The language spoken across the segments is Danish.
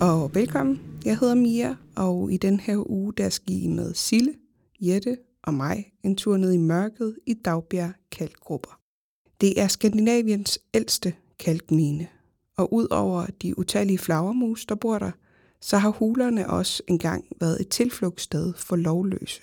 og velkommen. Jeg hedder Mia, og i den her uge, der skal I med Sille, Jette og mig en tur ned i mørket i Dagbjerg Kalkgrupper. Det er Skandinaviens ældste kalkmine, og ud over de utallige flagermus, der bor der, så har hulerne også engang været et tilflugtssted for lovløse.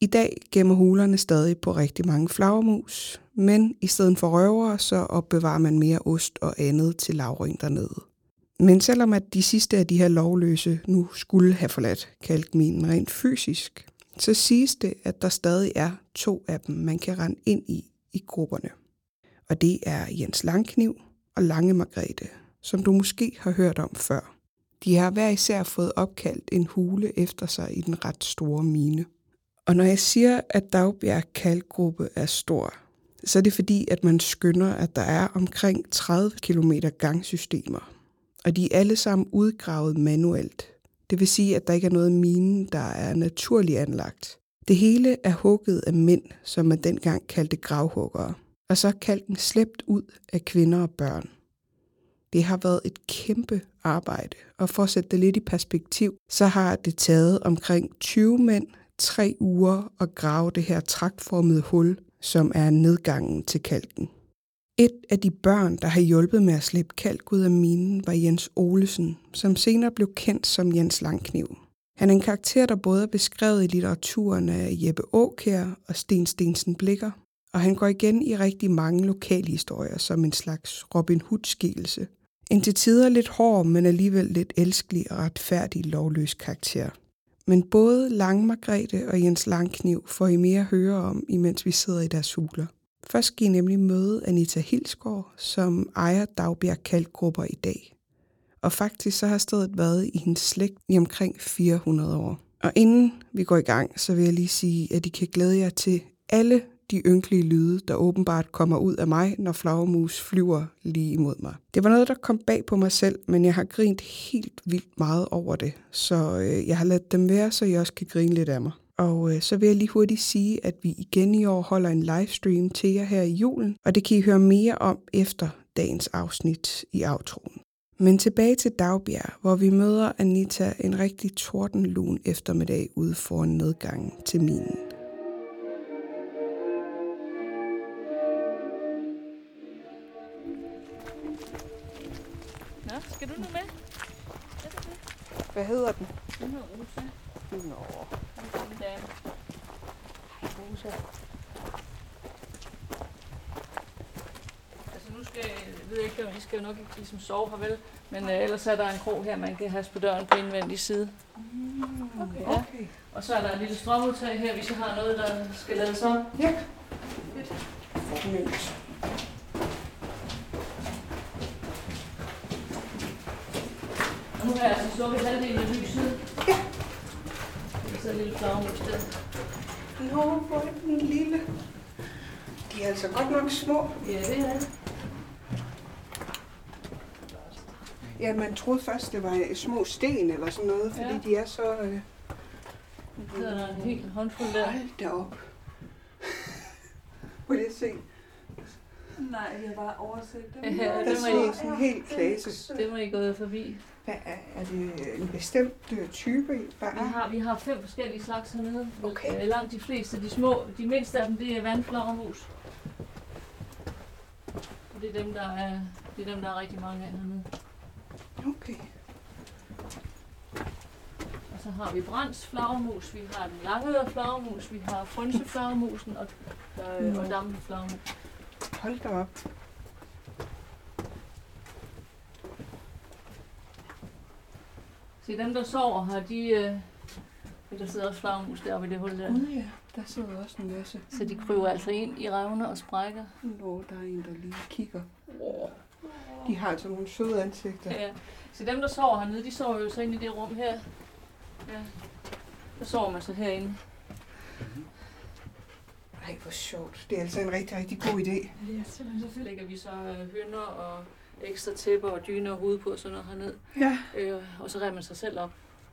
I dag gemmer hulerne stadig på rigtig mange flagermus, men i stedet for røvere, så opbevarer man mere ost og andet til lavring dernede. Men selvom at de sidste af de her lovløse nu skulle have forladt kalkminen rent fysisk, så siges det, at der stadig er to af dem, man kan rende ind i i grupperne. Og det er Jens Langkniv og Lange Margrethe, som du måske har hørt om før. De har hver især fået opkaldt en hule efter sig i den ret store mine. Og når jeg siger, at Dagbjerg Kalkgruppe er stor, så er det fordi, at man skynder, at der er omkring 30 km gangsystemer. Og de er alle sammen udgravet manuelt. Det vil sige, at der ikke er noget mine, der er naturligt anlagt. Det hele er hugget af mænd, som man dengang kaldte gravhuggere. Og så kalken slæbt ud af kvinder og børn. Det har været et kæmpe arbejde, og for at sætte det lidt i perspektiv, så har det taget omkring 20 mænd tre uger at grave det her traktformede hul, som er nedgangen til kalken. Et af de børn, der har hjulpet med at slippe kalk ud af minen, var Jens Olesen, som senere blev kendt som Jens Langkniv. Han er en karakter, der både er beskrevet i litteraturen af Jeppe Aukær og Sten Stensen Blikker, og han går igen i rigtig mange lokalhistorier som en slags Robin Hood-skikkelse. En til tider lidt hård, men alligevel lidt elskelig og retfærdig lovløs karakter. Men både Lang Margrethe og Jens Langkniv får I mere at høre om, imens vi sidder i deres huler. Først skal I nemlig møde Anita Hilsgaard, som ejer Dagbjerg Kalkgrupper i dag. Og faktisk så har stedet været i hendes slægt i omkring 400 år. Og inden vi går i gang, så vil jeg lige sige, at I kan glæde jer til alle de ynkelige lyde, der åbenbart kommer ud af mig, når flagermus flyver lige imod mig. Det var noget, der kom bag på mig selv, men jeg har grint helt vildt meget over det, så øh, jeg har ladet dem være, så jeg også kan grine lidt af mig. Og øh, så vil jeg lige hurtigt sige, at vi igen i år holder en livestream til jer her i julen, og det kan I høre mere om efter dagens afsnit i outroen. Men tilbage til Dagbjerg, hvor vi møder Anita en rigtig tordenlun eftermiddag ude foran nedgangen til minen. Nå, skal du nu med? Hvad hedder den? Den hedder Rosa. Nå, Den er en dame. Rosa. Altså nu skal jeg, ved jeg ikke, om I skal jo nok ikke ligesom sove her, vel? Men øh, ellers er der en krog her, man kan have på døren på indvendig side. Okay. Ja. okay. Og så er der et lille strømudtag her, hvis I har noget, der skal lades op. Ja. Fornemt. Og nu har jeg altså slukket halvdelen af lyset. Ja. Der sidder en lille flagermus der. Nå, hvor er den lille. De er altså godt nok små. Ja, det er det. Ja, man troede først, det var små sten eller sådan noget, fordi Ja. de er så... Øh... Der en helt håndfuld der. Hold da op. Må jeg se? Nej, jeg har bare overset det. Ja, det må sidder I, sådan helt klasse. det må I gå forbi. Hvad er, er det en bestemt øh, type? Bare Vi har, vi har fem forskellige slags hernede. Okay. Langt de fleste, de små, de mindste af dem, det er vandflagermus. Og det er dem, der er, det er dem, der er rigtig mange af hernede. Okay. Og så har vi Brands flagermus, vi har den langøre flagermus, vi har frønseflagermusen og, øh, og Nå. dampeflagermus. Hold da op. Se, dem der sover her, de... Øh, der sidder også flagermus deroppe i det hul der. Gud ja, der sidder også en masse. Så de kryber altså ind i revne og sprækker. Nå, der er en, der lige kigger. De har altså nogle søde ansigter. Ja. Så dem, der sover hernede, de sover jo så inde i det rum her. Ja. Der sover man så herinde. Ej, hvor sjovt. Det er altså en rigtig, rigtig god idé. Det er simpelthen så lægger vi så øh, hønder og ekstra tæpper og dyner og hud på og sådan noget herned. Ja. Øh, og så redder man sig selv op.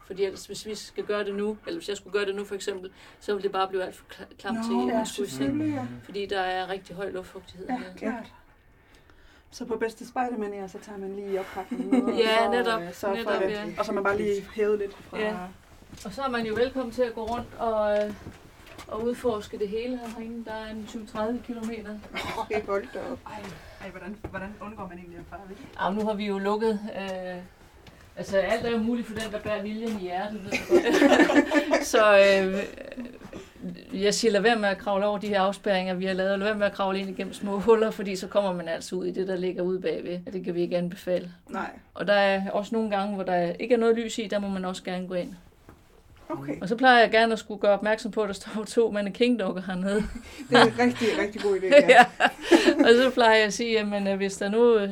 Fordi ellers, hvis vi skal gøre det nu, eller hvis jeg skulle gøre det nu for eksempel, så ville det bare blive alt for kla- klamt til, at man skulle ja. Fordi der er rigtig høj luftfugtighed Ja, her. klart. Så på bedste spejdermanier, så tager man lige oppakningen med. Ja, og så, netop. øh, for Netop, det. ja. Og så man bare lige hævet lidt fra... Ja. Og så er man jo velkommen til at gå rundt og, øh, og udforske det hele herinde. Der er en 20-30 kilometer. Det er godt op. Ej, ej hvordan, hvordan undgår man egentlig at fare væk? Ja, nu har vi jo lukket... Øh, altså, alt er jo muligt for den, der bærer viljen i hjertet. Ved godt. så øh, jeg siger, lad være med at kravle over de her afspærringer, vi har lavet. Lad være med at kravle ind igennem små huller, fordi så kommer man altså ud i det, der ligger ude bagved. Det kan vi ikke anbefale. Nej. Og der er også nogle gange, hvor der ikke er noget lys i, der må man også gerne gå ind. Okay, Og så plejer jeg gerne at skulle gøre opmærksom på, at der står to mannequin-dukker hernede. det er en rigtig, rigtig god idé. Ja. ja. Og så plejer jeg at sige, jamen øh, hvis der nu, øh,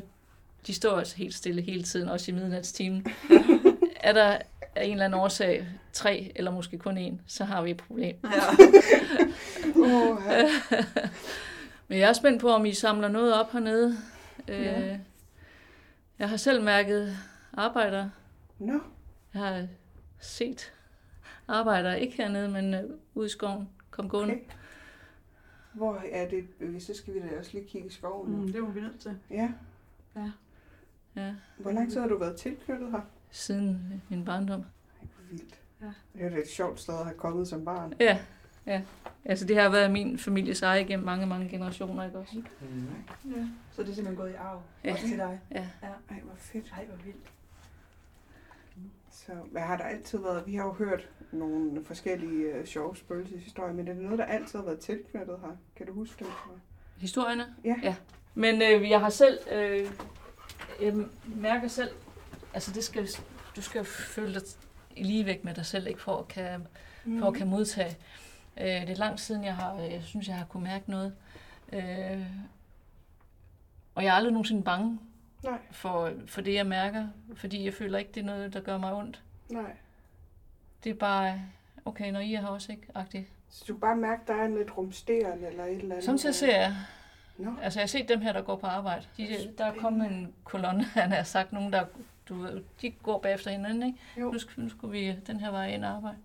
de står altså helt stille hele tiden, også i midnatstimen, er der af en eller anden årsag tre, eller måske kun en, så har vi et problem. Ja. Ja. Men jeg er spændt på, om I samler noget op hernede. Ja. Øh, Jeg har selv mærket arbejdere. Nå, Jeg har set arbejdere, ikke hernede, men øh, ude i skoven. Kom gående. okay. Hvor er det? Hvis så skal vi da også lige kigge i skoven. Mm, det må vi nødt til. Ja. Ja, Hvor lang tid har du været tilknyttet her? siden min barndom. Ej, hvor vildt. Ja. Det er et sjovt sted at have kommet som barn. Ja, ja. Altså det har været min families eje gennem mange, mange generationer, ikke også? Ja. Så det er simpelthen gået i arv. Ja. Også til dig. Ja. Ej, hvor fedt. Ej, hvor vildt. Så hvad har der altid været? Vi har jo hørt nogle forskellige uh, sjove spøgelseshistorier, men er det noget, der altid har været tilknyttet her? Kan du huske dem? Historierne? Ja. ja. Men øh, jeg har selv, øh, jeg mærker selv, altså det skal, du skal føle dig lige væk med dig selv, ikke for at kan, for at kan modtage. Øh, det er lang siden, jeg har, jeg synes, jeg har kunne mærke noget. Øh, og jeg er aldrig nogensinde bange Nej, for, for det, jeg mærker, fordi jeg føler ikke, det er noget, der gør mig ondt. nej. Det er bare, okay, når I er her også, ikke? Agtigt. Så du kan bare mærke, der er lidt rumsterende eller et eller andet? Samtidig ser jeg, Nå, Altså, jeg har set dem her, der går på arbejde. De, der er kommet en kolonne, han har sagt, nogen, der du de går bagefter hinanden, ikke? Jo. Nu, skal, nu skulle vi den her vej ind og arbejde.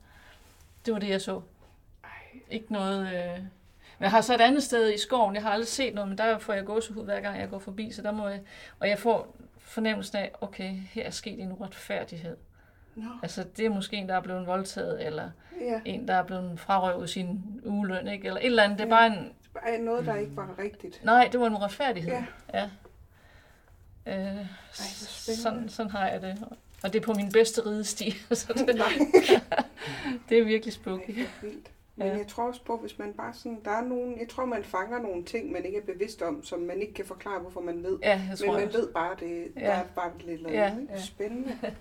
Det var det, jeg så. Ej. Ikke noget... Øh... Men jeg har så et andet sted i skoven, jeg har aldrig set noget, men der får jeg gåsehud hver gang, jeg går forbi, så der må jeg... Og jeg får fornemmelsen af, okay, her er sket en uretfærdighed. nå, Altså, det er måske en, der er blevet voldtaget, eller ja. en, der er blevet frarøvet sin ugeløn, ikke? Eller et eller andet. Det er Ja. bare en, Ej, noget, der ikke var rigtigt. Nej, det var en uretfærdighed. Ja. ja. Øh, spændende. sådan, sådan har jeg det. Og det er på min bedste ridesti. så det, det er virkelig Ej, spooky. hvor vildt. Men Ja. jeg tror også på, hvis man bare sådan, der er nogen, jeg tror, man fanger nogle ting, man ikke er bevidst om, som man ikke kan forklare, hvorfor man ved. Ja, jeg Men tror man jeg. ved bare, det Ja. der er bare lidt noget Ja, ja. spændende.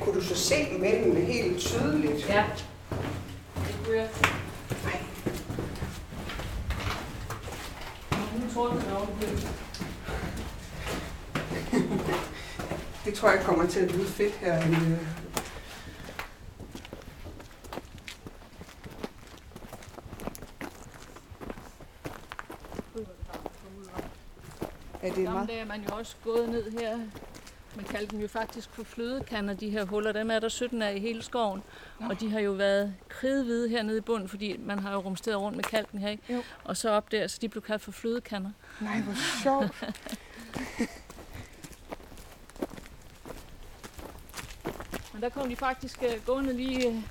Kunne du så se mændene helt tydeligt? Ja. Det kunne jeg. Nej. Nu tror jeg, det er Det tror jeg kommer til at lyde fedt her. øh. Er det Gamle meget? dage er man jo også gået ned her. Man kaldte dem jo faktisk for flødekander, de her huller. Dem er der 17 af i hele skoven. Nå. Og de har jo været kridhvide hernede i bunden, fordi man har jo rumsteret rundt med kalken her. Ikke? Jo. Og så op der, så de blev kaldt for flødekander. Nej, hvor sjovt. der kom de faktisk uh, gående lige... Uh,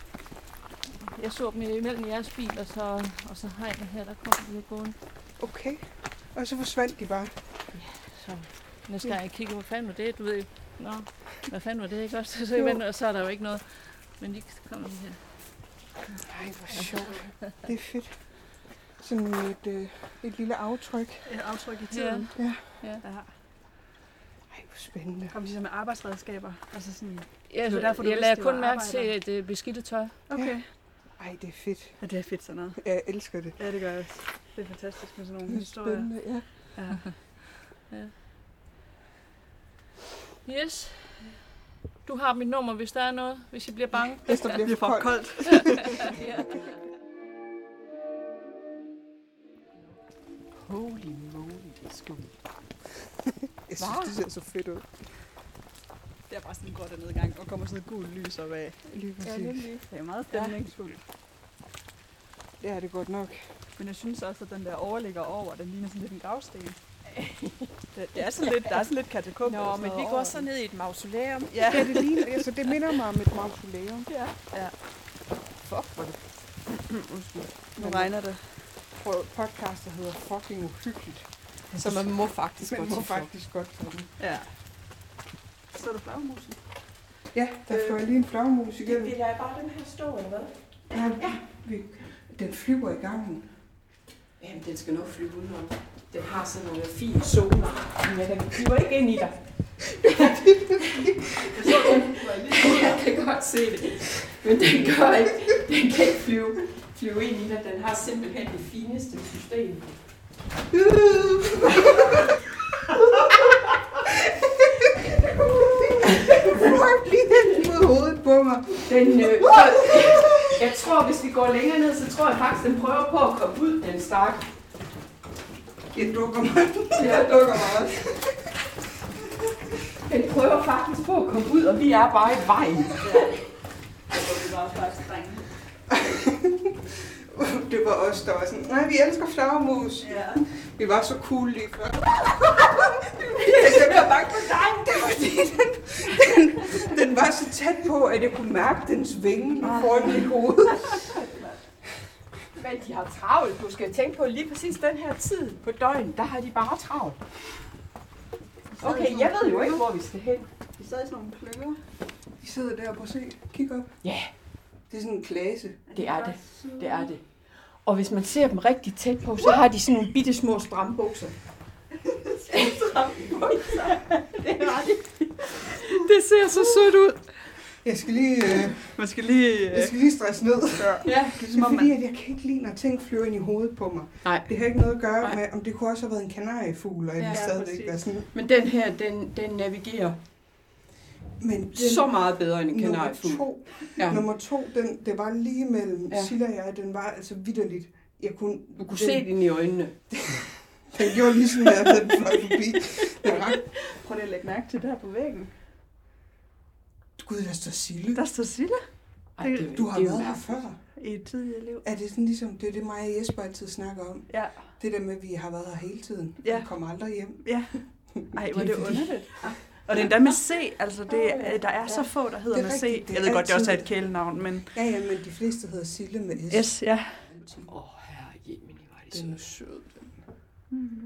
jeg så dem imellem jeres bil, og så, og så hegnet her, der kom de jo gående. Okay. Og så forsvandt de bare. Så næste gang jeg kigger, hvad fanden var det? Du ved Nå, hvad fanden var det, ikke også? Så, venter, og så er der jo ikke noget. Men de kommer lige her. Nej, hvor sjovt. Det er fedt. Sådan et, øh, et lille aftryk. Et aftryk i Ja. tiden. Ja. Ja. Ja. hvor spændende. Kom de så med arbejdsredskaber? Altså sådan, Jeg, Det var derfor, du jeg lader kun mærke til et øh, beskidte tøj. okay. Ej, det er fedt. Ja, det er fedt sådan noget. Jeg elsker det. Ja, det gør jeg. Det er fantastisk med sådan nogle Det er historier. spændende, ja. Ja. Yes. Du har mit nummer, hvis der er noget, hvis jeg bliver bange. Hvis der bliver er for koldt. ja. Holy moly, det er sgu. Jeg synes, det ser så fedt ud. Det er bare sådan en grot nedgang, og kommer sådan et gult lys op af. Lige præcis. Det er meget stemningsfuldt. Det er det godt nok. Men jeg synes også, at den der overligger over, den ligner sådan lidt en gravsten. Det, det er sådan lidt, der er sådan lidt katakombe. Nå, men vi går så ned i et mausoleum. Ja. Ja, det ligner, altså det minder mig om et mausoleum. ja. ja. Fuck, hvor det. Undskyld. Nu regner det. Prøv, podcast, der hedder fucking uhyggeligt. Så man må faktisk Man godt må faktisk godt få den. Ja. Så er der flagmusen. Ja, der fløj lige en flagmus igennem. Vi lader bare den her stå, eller hvad? Ja, vi, den flyver i gangen. Jamen, den skal nok flyve udenom. Den har sådan nogle fine zoner. Men den flyver ikke ind i dig. Jeg kan godt se det. Men den gør ikke. Den kan ikke flyve, flyve ind i dig. Den har simpelthen det fineste system. Hvor bliver den mod hovedet på mig? Den, øh, jeg tror, hvis vi går længere ned, så tror jeg faktisk, den prøver på at komme ud, den stak. Jeg dukker mig. Jeg dukker mig også. Den prøver faktisk på at komme ud, og vi er bare i vejen. Så vi var faktisk drenge. Det var os, der var sådan, nej, vi elsker flagmus. Ja. Vi var så cool lige før. Jeg bliver bange for dig. Det var fordi, den, den, den var så tæt på, at jeg kunne mærke dens vinge foran mit hoved. Men de har travlt. Du skal tænke på lige præcis den her tid på døgnet, der har de bare travlt. Okay, jeg ved jo ikke, hvor vi skal hen. Vi sad i sådan nogle klynger. De sidder der på se. Kig op. Ja, Det er sådan en klase. det er det. Det er det. Og hvis man ser dem rigtig tæt på, så har de sådan nogle bitte små strambukser. strambukser. Det har de. Det ser så sødt ud. Jeg skal lige, øh, Man skal lige... jeg skal lige stresse ned. Ja. Det er som fordi, at jeg kan ikke lide, når ting flyver ind i hovedet på mig. Nej. Det har ikke noget at gøre Nej. med, om det kunne også have været en kanariefugl, og jeg Ja, stadigvæk være sådan. Men den her, den, den navigerer Men den, så meget bedre end en nummer kanariefugl. to, Ja. nummer to den, det var lige mellem Ja. Silla og jeg, den var altså vidderligt. Jeg kunne, Du kunne den, se den i øjnene. Den gjorde ligesom, at den fløj forbi. Det var ret. Prøv lige at lægge mærke til det her på væggen. Gud, der står Sille. Der står Sille Ej, det, Du har det været her før. i et tidligere liv. Er det sådan ligesom, det er det mig og Jesper altid snakker om. Ja. Det der med, at vi har været her hele tiden. Ja. Vi kommer aldrig hjem. Ja. Ej, hvor er det fordi- underligt. Og det er endda med C, altså det, er- der er så få, der hedder er med C. er Jeg ved godt, det også er et kælenavn, men Ja, ja, men de fleste hedder Sille med S. S, ja. Åh, herre Jemini, hvor er de Den er søde. sød.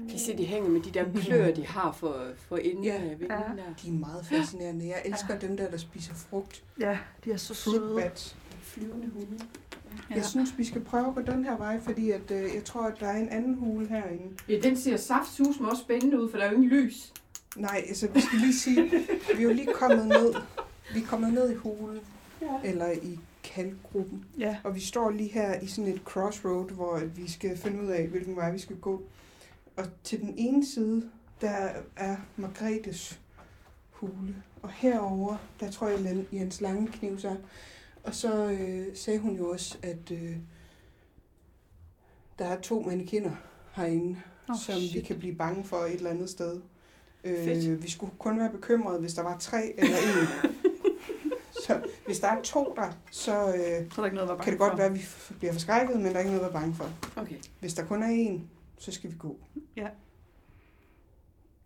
Kan I se, de hænger med de der klør, de har for, for enden Ja. Ja. der. De er meget fascinerende. Jeg elsker dem der, der spiser frugt. Ja, de er så søde. bats. Flyvende hunde. Ja. Jeg synes, vi skal prøve at gå den her vej, fordi at, øh, jeg tror, at der er en anden hule herinde. Ja, den ser saftsus også spændende ud, for der er jo ingen lys. Nej, altså vi skal lige sige, vi er jo lige kommet ned. Vi er kommet ned i hulen, Ja. eller i kalkgruppen. Ja. Og vi står lige her i sådan et crossroad, hvor at vi skal finde ud af, hvilken vej vi skal gå. Og til den ene side, der er Margrethes hule. Og herover der tror jeg, Jens Lange kniv sig. Og så øh, sagde hun jo også, at øh, der er to mannequiner herinde, oh, som vi shit. kan blive bange for et eller andet sted. Fedt. Øh, vi skulle kun være bekymrede, hvis der var tre eller en. så hvis der er to der, så øh, Så er der ikke noget kan det godt for. være, at vi bliver forskrækket, men der er ikke noget at være bange for. Okay. Hvis der kun er en, så skal vi gå. Ja.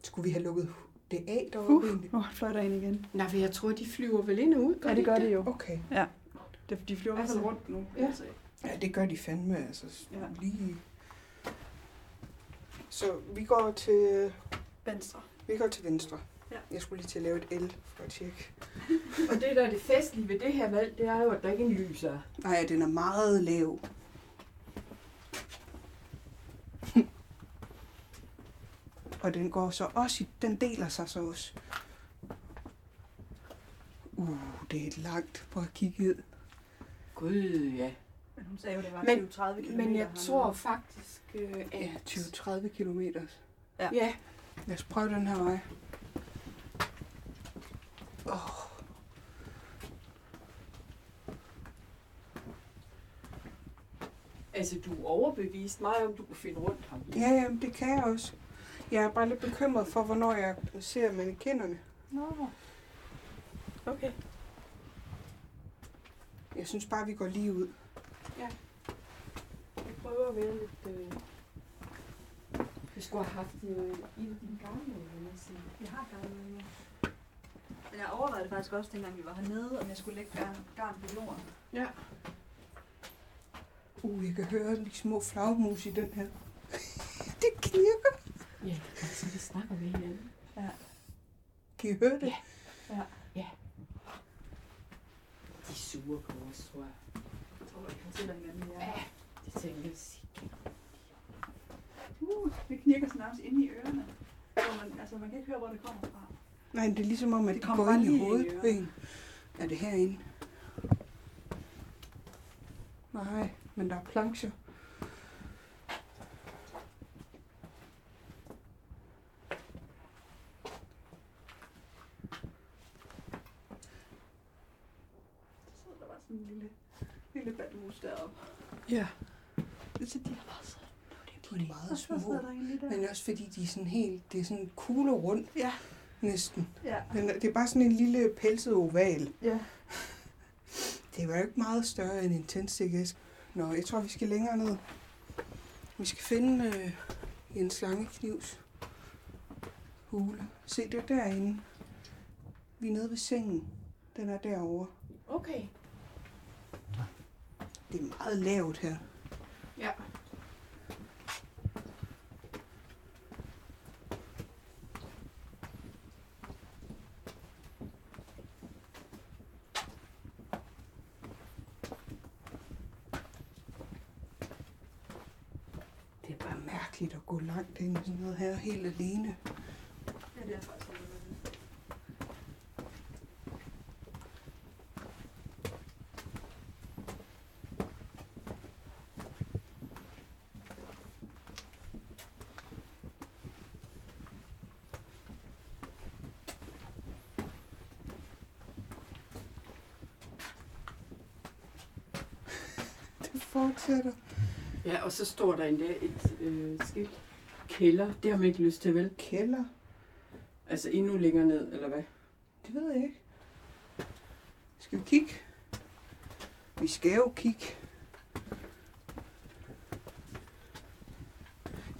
Skulle vi have lukket det af deroppe Uh, uh, fløj der ind igen. Nej, for jeg tror, de flyver vel ind og ud. Ja, det gør de jo. Okay. Det, de flyver Altså, rundt nu. ja. Ja, det gør de fandme, altså. Ja. Lige. Så vi går til, Venstre. Vi går til venstre. Ja. Jeg skulle lige til at lave et L for at tjekke. Og det, der er det festlige ved det her valg, det er jo, at der ikke er en lys er. Nej, den er meget lav. Og den går så også i, den deler sig så også. Uh, det er langt på at kigge ud. Gud, ja. Men hun sagde jo, det var Men- 20-30 km. Men jeg tror faktisk, øh, at... Ja, 20-30 kilometer. Ja, Lad os prøve den her vej. Åh, altså du overbeviste mig om, du kunne finde rundt ham. ja, jamen, det kan jeg også. Jeg er bare lidt bekymret for, hvornår jeg ser mannequinerne. Nå. Okay. Jeg synes bare, vi går lige ud. Jeg prøver at være lidt... Øh... Vi skulle have haft øh, en af dine gamle venner sige. Vi har garn med nu. Men jeg overvejede det faktisk også, dengang vi var hernede, om jeg skulle lægge garn, garn på jorden. Ja. Uh, jeg kan høre de små flagmus i den her. det knirker. Ja, altså vi snakker med hinanden. Kan I høre det? Ja. De er sure på os, tror jeg. Jeg tror, vi fortæller hinanden, ja. Ja, de tænker, sig. Uh, det knirker sådan nærmest inde i ørerne. Hvor man, altså, man kan ikke høre, hvor det kommer fra. Nej, det er ligesom om, at Det det kommer går ind i hovedet på en. Er det herinde? Nej, men der er plancher. Så sidder der bare sådan en lille, lille bandmus deroppe. Ja. Så de har bare sådan. De er meget små. Men også fordi de er sådan helt, det er sådan kugle rundt Ja. næsten. Ja. Men det er bare sådan en lille pelset oval. Ja. Det var jo ikke meget større end en tændstikæske. Nå, jeg tror, vi skal længere ned. Vi skal finde øh, en slangeknivs hule. Se, det er derinde. Vi er nede ved sengen. Den er derovre. Okay. Det er meget lavt her. Ja. Det er bare mærkeligt at ind i noget her helt alene. Ja, det er faktisk fortsætter. Ja, og så står der endda et øh, skilt. Kælder, det har man ikke lyst til, vel? Kælder. Altså endnu længere ned, eller hvad? Det ved jeg ikke. Skal vi kigge? Vi skal jo kigge.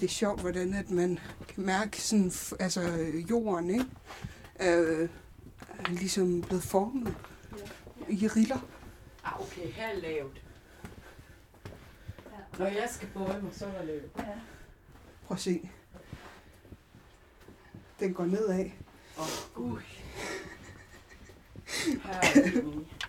Det er sjovt, hvordan at man kan mærke sådan, altså øh, jorden, ikke? Er, er ligesom blevet formet i riller. Ah, okay, her er lavt. Når jeg skal bøje mig, så er der lavt. Ja. Prøv at se. Den går nedad. Åh, oh, gud.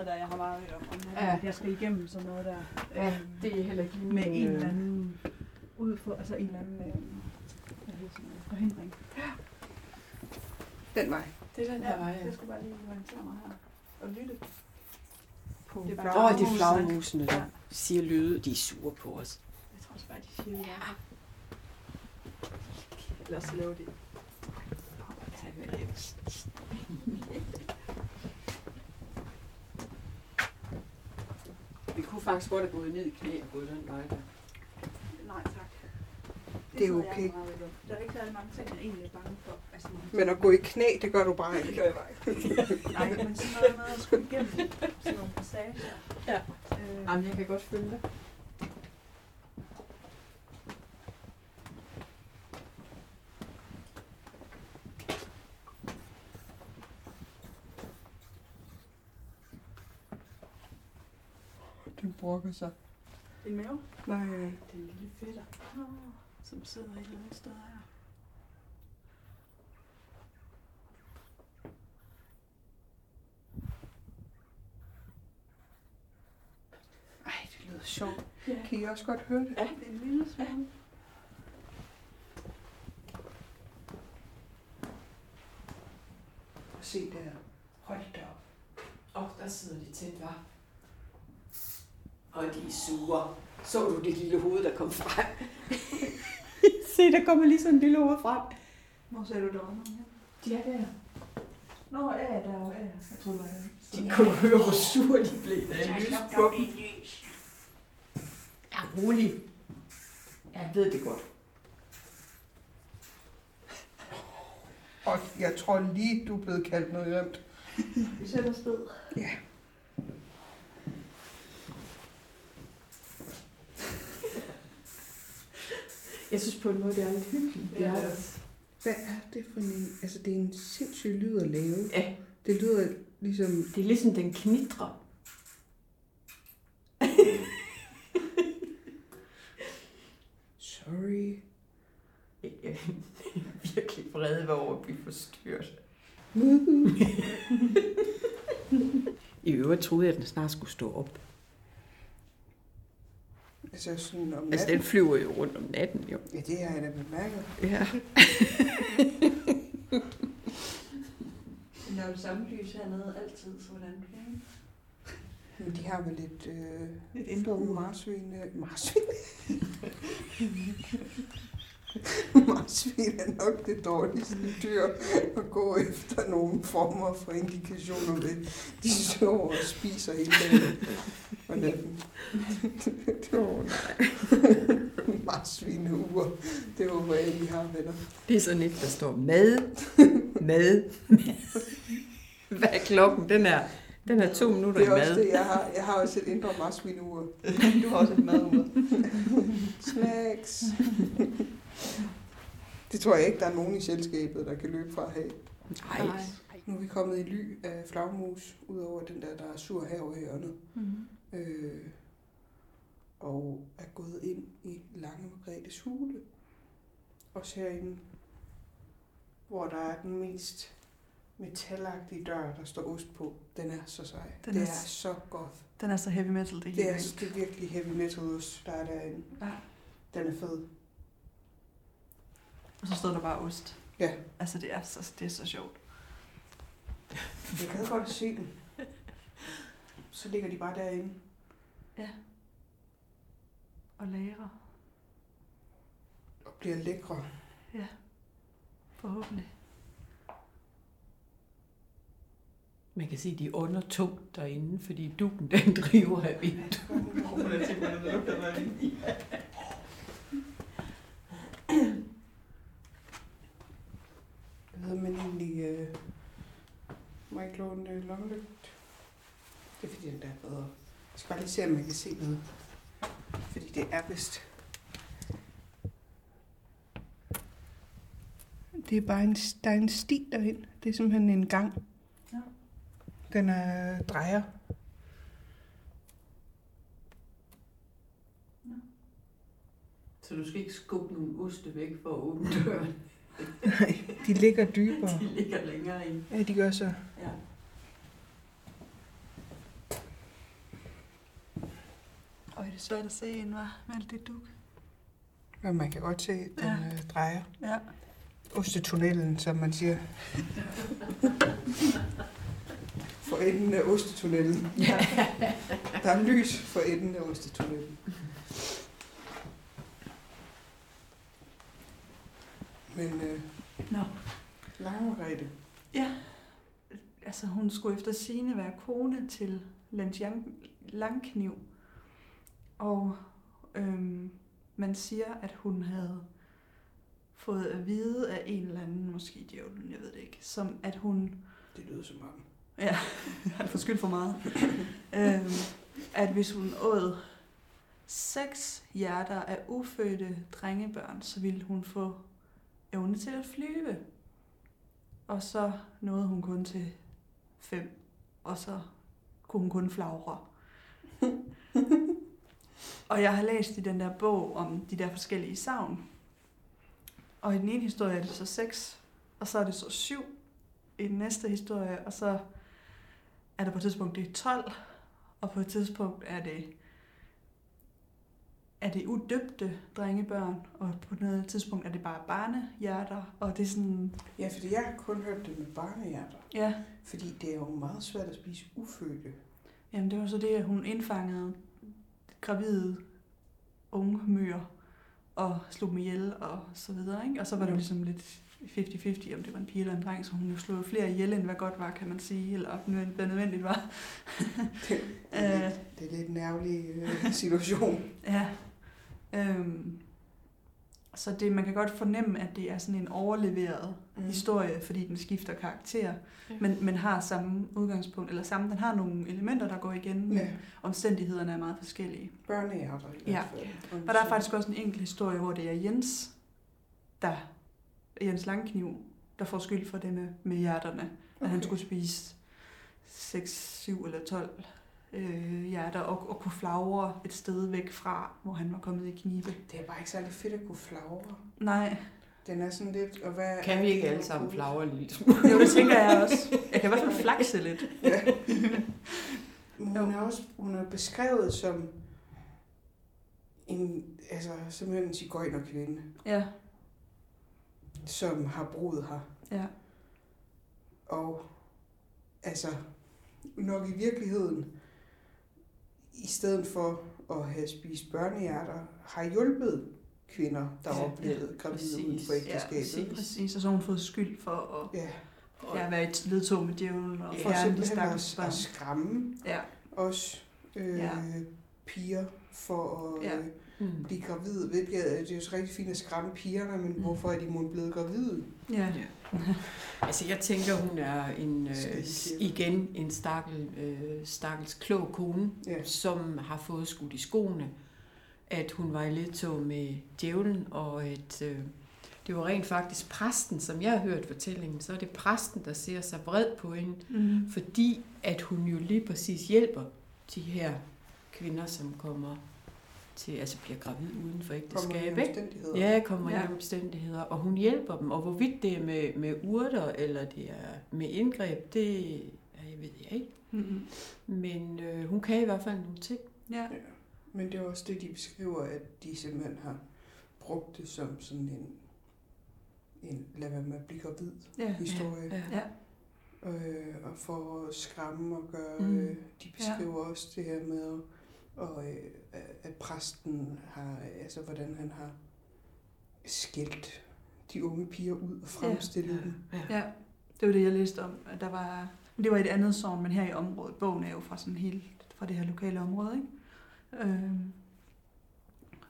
noget der, jeg har meget om. om Ja. ja. Jeg skal igennem sådan noget der. Ja, øhm, det er heller ikke lige med en øh, eller anden ud for, altså en eller anden øh, hvad hedder sådan noget, forhindring. Den vej. Det er den her vej, det ja. skulle bare lige orientere mig her og lytte. På Det er bare- Åh, oh, det er Flagmusene. flagmusene, der Ja. siger lyde. De er sure på os. Jeg tror også bare, de siger, ja. Ellers så laver de. Vi kunne faktisk godt have gået ned i knæ og gået den vej der. Nej, tak. Det er sidder jeg okay. meget ved. Der er ikke særlig mange ting, jeg egentlig er bange for. Altså, Men at gå i knæ, det gør du bare det ikke. gør jeg bare ikke. Nej, men sådan noget med at skulle igennem sådan nogle passager. Ja. Øh, Jamen, jeg kan godt følge dig. Den brokker sig. En mave? Nej, øh, Den lille fætter. Som sidder et eller andet sted her. ej, det lyder sjovt. Ja. Kan I også godt høre det? Ja, en lille smule. Se der. Hold da op. Åh, oh, der sidder de tæt, var. Og er sure. Så du det lille hoved, der kom frem? Se, der kommer lige sådan en lille hoved frem. Hvor ser du der under? De er der. Nå, ja, der er jo, ja. Jeg troede, det var De kunne høre, hvor sure de blev, da jeg lyste på dem. Ja, rolig. Jeg ved det godt. Og jeg tror lige, du er blevet kaldt noget grimt. Vi sætter sted. Ja. Jeg synes på en måde, det er lidt hyggeligt. Det er det. Hvad er det for en... Altså, det er en sindssyg lyd at lave. Ja, Det lyder ligesom... det er ligesom den knitrer. Sorry. Jeg er virkelig vrede over at blive forstyrret. I øvrigt troede jeg, at den snart skulle stå op. altså, sådan om Altså, den flyver jo rundt om natten, jo. Ja, det har jeg da bemærket. Ja. Men der er jo samme lys hernede altid, så hvordan bliver det? Men de har vel lidt... Øh, Lidt indre ur. Marsvin... øh, Marsvin? Marsvin er nok det dårligste dyr at gå efter nogle former for indikationer ved. De sover og spiser hele dagen og natten. Åh, oh, nej. Marsvineur. Det var, hvad jeg lige har venner. Det er sådan et, der står mad, mad. Hvad er klokken? Den er, den er to minutter Det i er også mad. det, jeg har. Jeg har også et indre marsvineur. Du har også et madur. Snacks. Det tror jeg ikke, der er nogen i selskabet, der kan løbe fra at have. Nej. Nu er vi kommet i ly af flagmus, udover den der, der er sur her over hjørnet. Mm. Øh, og er gået ind i Lange Margrethes hule. Også herinde, hvor der er den mest metalagtige dør, der står ost på. Den er så sej. Den det er er så godt. Den er så heavy metal, det Det er, det er virkelig heavy metal ost, der er derinde. Ja. Den er fed. Og så stod der bare ost. Ja. Altså, det er så, det er så sjovt. Jeg kan godt at se den. Så ligger de bare derinde. Og lære. og bliver lækre. Forhåbentlig. Man kan se, de er under tungt derinde, fordi duken den driver af vinduet. Jeg ved, men egentlig... Øh, må jeg ikke låne øh, lommelygte? Det er fordi, den der er bedre. Jeg skal bare lige se, om jeg kan se noget. Fordi det er vist... Det er bare en, der er en sti derind. Det er simpelthen en gang. Ja. Den er drejer. Så du skal ikke skubbe nogle oste væk for at åbne døren. Nej, de ligger dybere. De ligger længere ind. Ja, de gør så. Ja. Øj, det er svært at se ind, var med alt det duk. Og man kan godt se, at den Ja. øh, drejer. Ja. Ostetunnelen, som man siger. For enden af ostetunnelen. Der er lys for enden af ostetunnelen. Men øh, Nå. Langemargrethe, Ja. Altså, hun skulle efter sine være kone til Lens Langkniv. Og øhm, man siger, at hun havde fået at vide af en eller anden, måske djævlen, jeg ved det ikke, som at hun det lyder som om. Ja, han får skyld for meget. øhm, at hvis hun åd seks hjerter af ufødte drengebørn, så ville hun få evne til at flyve. Og så nåede hun kun til fem, og så kunne hun kun flagre. og jeg har læst i den der bog om de der forskellige savn. Og i den ene historie er det så seks, og så er det så syv i den næste historie, og så er der på et tidspunkt det er 12, og på et tidspunkt er det er det udøbte drengebørn, og på noget tidspunkt er det bare barnehjerter, og det er sådan, Ja, fordi jeg har kun hørt det med barnehjerter. ja, Fordi det er jo meget svært at spise ufødte. Jamen, det var så det, at hun indfangede gravide unge myrer og slog dem ihjel og så videre. Ikke? Og så var det jo ligesom lidt 50-50, om det var en pige eller en dreng, så hun jo slog jo flere ihjel, end hvad godt var, kan man sige, eller hvad nødvendigt var. Det, det, er, Øh. lidt, det er lidt en ærgerlig øh, situation. Ja. Øhm, så det, man kan godt fornemme, at det er sådan en overleveret mm. historie, fordi den skifter karakter, Ja. men, men har samme udgangspunkt, eller samme, den har nogle elementer, der går igen, men Ja, omstændighederne er meget forskellige. børnehjerter i Ja. hvert fald. Og der er faktisk også en enkelt historie, hvor det er Jens, der, Jens Langkniv, der får skyld for det med, med hjerterne. Okay. At han skulle spise 6, 7 eller 12 øh, hjerter og, og kunne flagre et sted væk fra, hvor han var kommet i knibe. Det er bare ikke særlig fedt at kunne flagre. Nej, Den er sådan lidt... Og hvad Kan vi ikke alle sammen flagre smule? jo, det tænker jeg også. Jeg kan i hvert fald flakse lidt. Ja. Men hun er også hun er beskrevet som en, altså simpelthen en cigøjnerkvinde, Ja, som har boet her. ja, Og altså nok i virkeligheden, i stedet for at have spist børnehjerter, har hjulpet kvinder, der Ja, oplevet gravide uden for Ja, ægteskabet. præcis. præcis. Og så har hun fået skyld for at Ja, ja, være et ledtog med djævlen og Ja, for simpelthen at, at skræmme Ja, os øh, Ja. piger for at Ja. øh, blive gravide. Det er jo så rigtig fint at skræmme pigerne, men Mm. hvorfor er de måske blevet gravide? Ja, Altså, jeg tænker, hun er en, øh, igen en stakkel, øh, stakkels klog kone, Ja. som har fået skudt i skoene, at hun var i ledtog med djævlen, og at øh, det var rent faktisk præsten, som jeg har hørt fortællingen, så er det præsten, der ser sig vred på hende, mm. fordi at hun jo lige præcis hjælper de her kvinder, som kommer til, altså bliver gravid uden for Kommer ægteskab, i ikke? omstændigheder. Ja, kommer Ja. i omstændigheder, og hun hjælper dem. Og hvorvidt det er med, med urter, eller det er med indgreb, det ja, jeg ved jeg ikke. Mm. Men øh, hun kan i hvert fald nogle ting. ja. Ja. Men det er også det, de beskriver, at de simpelthen har brugt det som sådan en, en lad være med at blive gravid Ja. historie. Ja. Ja. Øh, og for at skræmme og gøre, Mm. øh, de beskriver ja. også det her med, og, øh, at præsten har, altså hvordan han har skilt de unge piger ud og fremstillet ja. dem. Ja. Ja, det var det, jeg læste om. At der var, men det var et andet sovn, men her i området. Bogen er jo fra sådan helt fra det her lokale område, ikke? Øhm,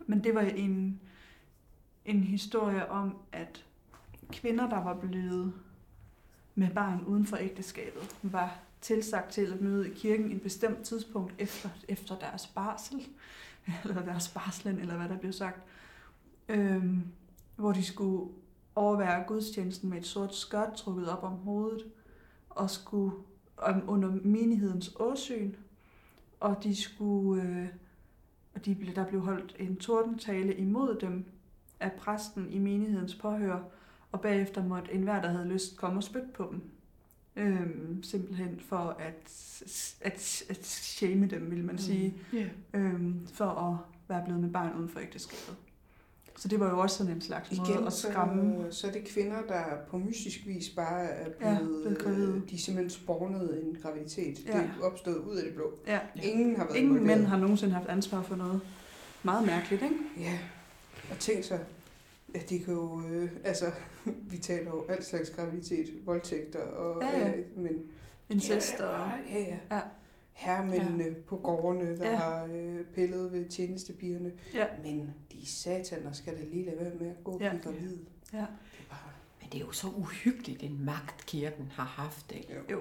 men det var en, en historie om, at kvinder, der var blevet med barn uden for ægteskabet, var tilsagt til at møde i kirken en bestemt tidspunkt efter, efter deres barsel, eller deres barslen, eller hvad der blev sagt, øhm, hvor de skulle overvære gudstjenesten med et sort skørt trukket op om hovedet, og skulle om, under menighedens åsyn, og de skulle, øh, og de blev, der blev holdt en tordentale imod dem af præsten i menighedens påhør, og bagefter måtte enhver, der havde lyst, komme og spytte på dem. Øhm, simpelthen for at, at, at shame dem, vil man sige, Ja. øhm, for at være blevet med barn uden for ægteskabet. Så det var jo også sådan en slags måde Igen, at så, skræmme. så er det kvinder, der på mystisk vis bare er Ja, blevet, blevet gravide. øh, de er simpelthen spawnet en graviditet. Ja. Det er opstået ud af det blå. Ja. Ingen har været Ingen mænd har nogensinde haft ansvar for noget. Meget mærkeligt, ikke? Ja, og tænk så, at de kan jo, øh, altså, vi taler jo alt slags graviditet, voldtægter, og, Ja, ja. Øh, men Incest ja, og... Ja, ja. Ja. Hermændene ja. på gårdene, der Ja. ja. har øh, pillet ved tjenestepigerne. Ja. Men de sataner skal da lige lade være med at gå og Ja. blive gravid. Ja. Det er bare, Men det er jo så uhyggeligt, en magt kirken har haft, ikke? jo, Jo,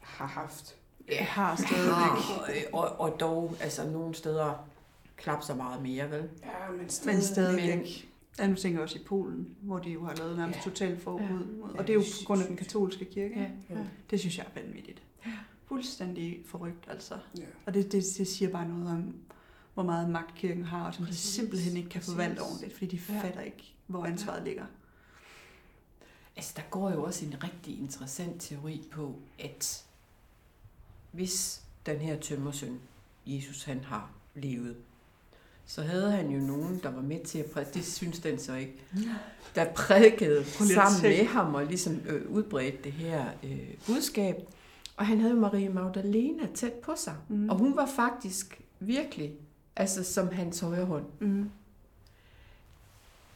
har haft. jeg har stadigvæk. Har, og, og dog, altså nogle steder knap så meget mere, vel? Ja, men stadig. Men stadigvæk. Ja, nu tænker jeg også i Polen, hvor de jo har lavet nærmest Ja. totalt forbud. Ja. Ja, Og det er jo på grund af den katolske kirke. Ja. ikke? Det synes jeg er vanvittigt. fuldstændig forrygt, altså. Ja. Og det, det, det siger bare noget om, hvor meget magt kirken har, og som de simpelthen ikke kan forvalte ordentligt, fordi de Ja. fatter ikke, hvor ansvaret ligger. Altså, der går jo også en rigtig interessant teori på, at hvis den her tømmersøn, Jesus, han har levet, så havde han jo nogen, der var med til at prædike, det synes den så ikke, der prædikede sammen med ham og ligesom øh, udbredte det her øh, budskab. Og han havde Marie Magdalena tæt på sig. Mm. Og hun var faktisk virkelig, altså som hans højre hånd. Mm.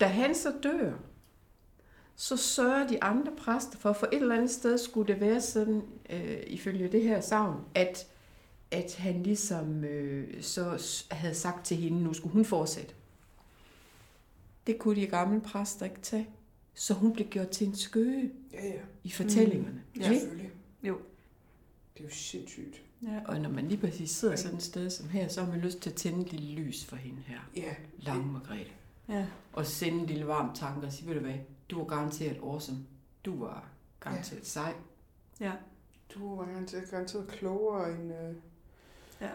Da han så dør, så sørger de andre præster for, for et eller andet sted skulle det være sådan, øh, ifølge det her savn, at, at han ligesom øh, så havde sagt til hende, nu skulle hun fortsætte. Det kunne de gamle præster ikke tage. Så hun blev gjort til en skøge Ja, ja. i fortællingerne. Ja. ikke? Selvfølgelig. Jo. Det er jo sindssygt. Ja. Og når man lige præcis sidder sådan et sted som her, så har man lyst til at tænde et lille lys for hende her. Ja. Lange Margrethe. ja. Og sende en lille varm tanke og sige, ved du hvad, du var garanteret awesome. Du var garanteret sej. Ja. Du var garanteret, garanteret klogere end... Øh... Ja.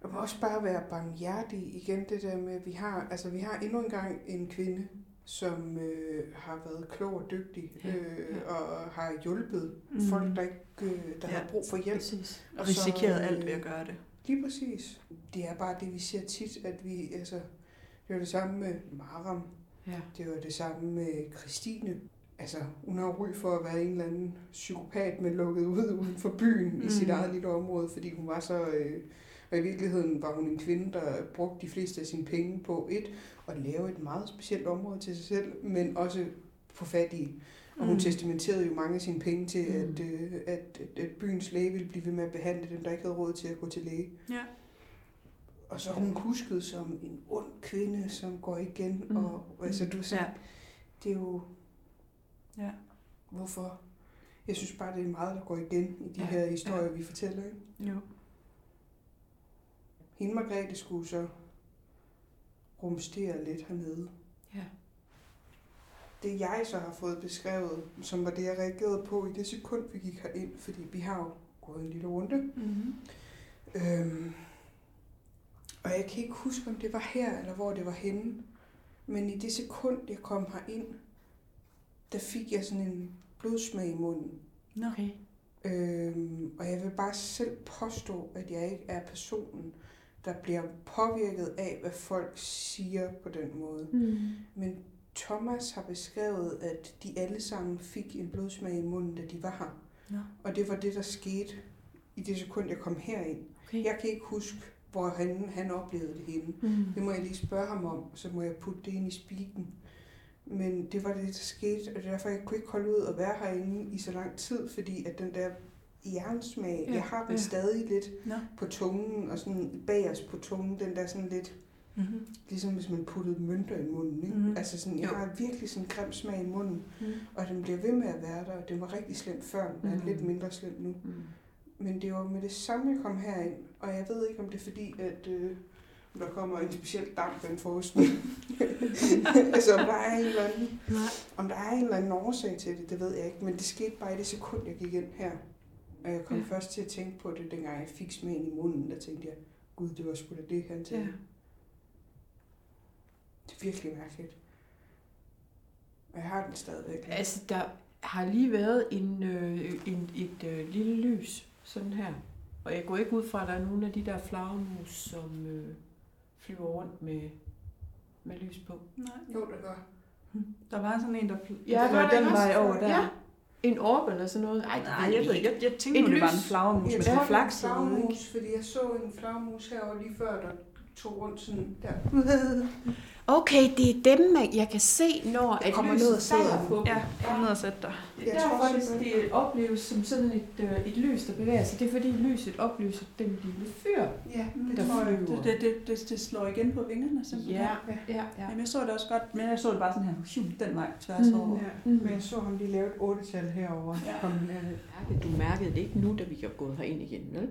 Og også bare være barmhjertig igen, det der med, at vi har, altså, vi har endnu engang en kvinde, som øh, har været klog og dygtig, Ja, øh, ja. og har hjulpet Mm. folk, der, ikke, øh, der Ja. har brug for hjælp. Præcis. Og risikeret øh, alt ved at gøre det. Lige præcis. Det er bare det, vi ser tit, at vi, altså, det var det samme med Maram, Ja. det var det samme med Christine. Altså, hun har ry for at være en eller anden psykopat, men lukket ud uden for byen mm. i sit Mm. eget lille område, fordi hun var så... Øh, og i virkeligheden var hun en kvinde, der brugte de fleste af sine penge på et, at lave et meget specielt område til sig selv, men også på fattige. Og hun Mm. testamenterede jo mange af sine penge til, Mm. at, øh, at, at, at byens læge ville blive ved med at behandle dem, der ikke havde råd til at gå til læge. Ja. Og så er hun husket som en ond kvinde, som går igen. Mm. Mm. Og, altså, du, så, Ja. det er jo... Ja. Hvorfor? Jeg synes bare, det er meget, der går igen i de Ja, her historier, ja. vi fortæller. Ikke? Jo. Hende Margrethe skulle så rumstere lidt hernede. Ja. Det jeg så har fået beskrevet, som var det, jeg reagerede på i det sekund, vi gik herind, fordi vi har jo gået en lille runde. Mm-hmm. Øhm, og jeg kan ikke huske, om det var her, eller hvor det var henne. Men i det sekund, jeg kom herind, der fik jeg sådan en blodsmag i munden. Okay. Øhm, og jeg vil bare selv påstå, at jeg ikke er personen, der bliver påvirket af, hvad folk siger på den måde. Mm. Men Thomas har beskrevet, at de alle sammen fik en blodsmag i munden, da de var her. Nå. Og det var det, der skete i det sekund, jeg kom herind. Okay. Jeg kan ikke huske, hvor han, han oplevede det henne. Mm. Det må jeg lige spørge ham om, så må jeg putte det ind i spiken. Men det var det, der skete, og derfor jeg kunne ikke holde ud at være herinde i så lang tid, fordi at den der jernsmag, Ja, ja, jeg har den ja. ja. stadig lidt Nå. på tungen, og sådan bagerst på tungen, den der sådan lidt, Mm-hmm. ligesom hvis man puttede mønter i munden, ikke? Mhm. Altså sådan, jeg Jo. har virkelig sådan en grim smag i munden, Mm. og den bliver ved med at være der, og den var rigtig slem før, den er Mhm. lidt mindre slem nu. Mm. Men det var med det samme, jeg kom herind, og jeg ved ikke, om det er fordi, at øh, der kommer en speciel damp ind for osten. altså, om der er en eller anden, Nej. om der er en eller anden årsag til det, det ved jeg ikke. Men det skete bare i det sekund, jeg gik ind her. Og jeg kom Ja. først til at tænke på det, dengang jeg fik smagen i munden. Der tænkte jeg, gud, det var sgu da det, han sagde. Ja. Det er virkelig mærkeligt. Og jeg har den stadigvæk. Altså, der har lige været en, øh, en, et øh, lille lys, sådan her. Og jeg går ikke ud fra, at der er nogle af de der flagermus, som øh, flyver rundt med, med lys på. Nej. Jo, det gør. Der var sådan en, der fl- Ja, der var den vej over der. Ja. En orb eller sådan noget. Ej, Nej, jeg ved ikke. Jeg, jeg tænkte det var lys. en flagermus, Jeg men det var en flaksede, ikke? flagermus, fordi jeg så en flagermus herovre lige før, der tog rundt sådan der. Okay, det er dem, jeg kan se, når Jeg at kommer ned og sidder. på. Ja, kom ned og sæt dig. Det Jeg er tror faktisk, det, det opleves som sådan et, øh, et lys, der bevæger sig. Det er fordi lyset oplyser den lille fyr. Ja, det Der tror jeg. Det, det, det, det, det slår igen på vingerne simpelthen. Ja, ja, ja. Jamen, jeg så det også godt, men jeg så det bare sådan her, den vej tværs Mm. over. Ja. Men jeg så ham lige lave et 8-tal herovre. Ja. Kom. Du mærkede det ikke nu, da vi er gået herind igen, vel?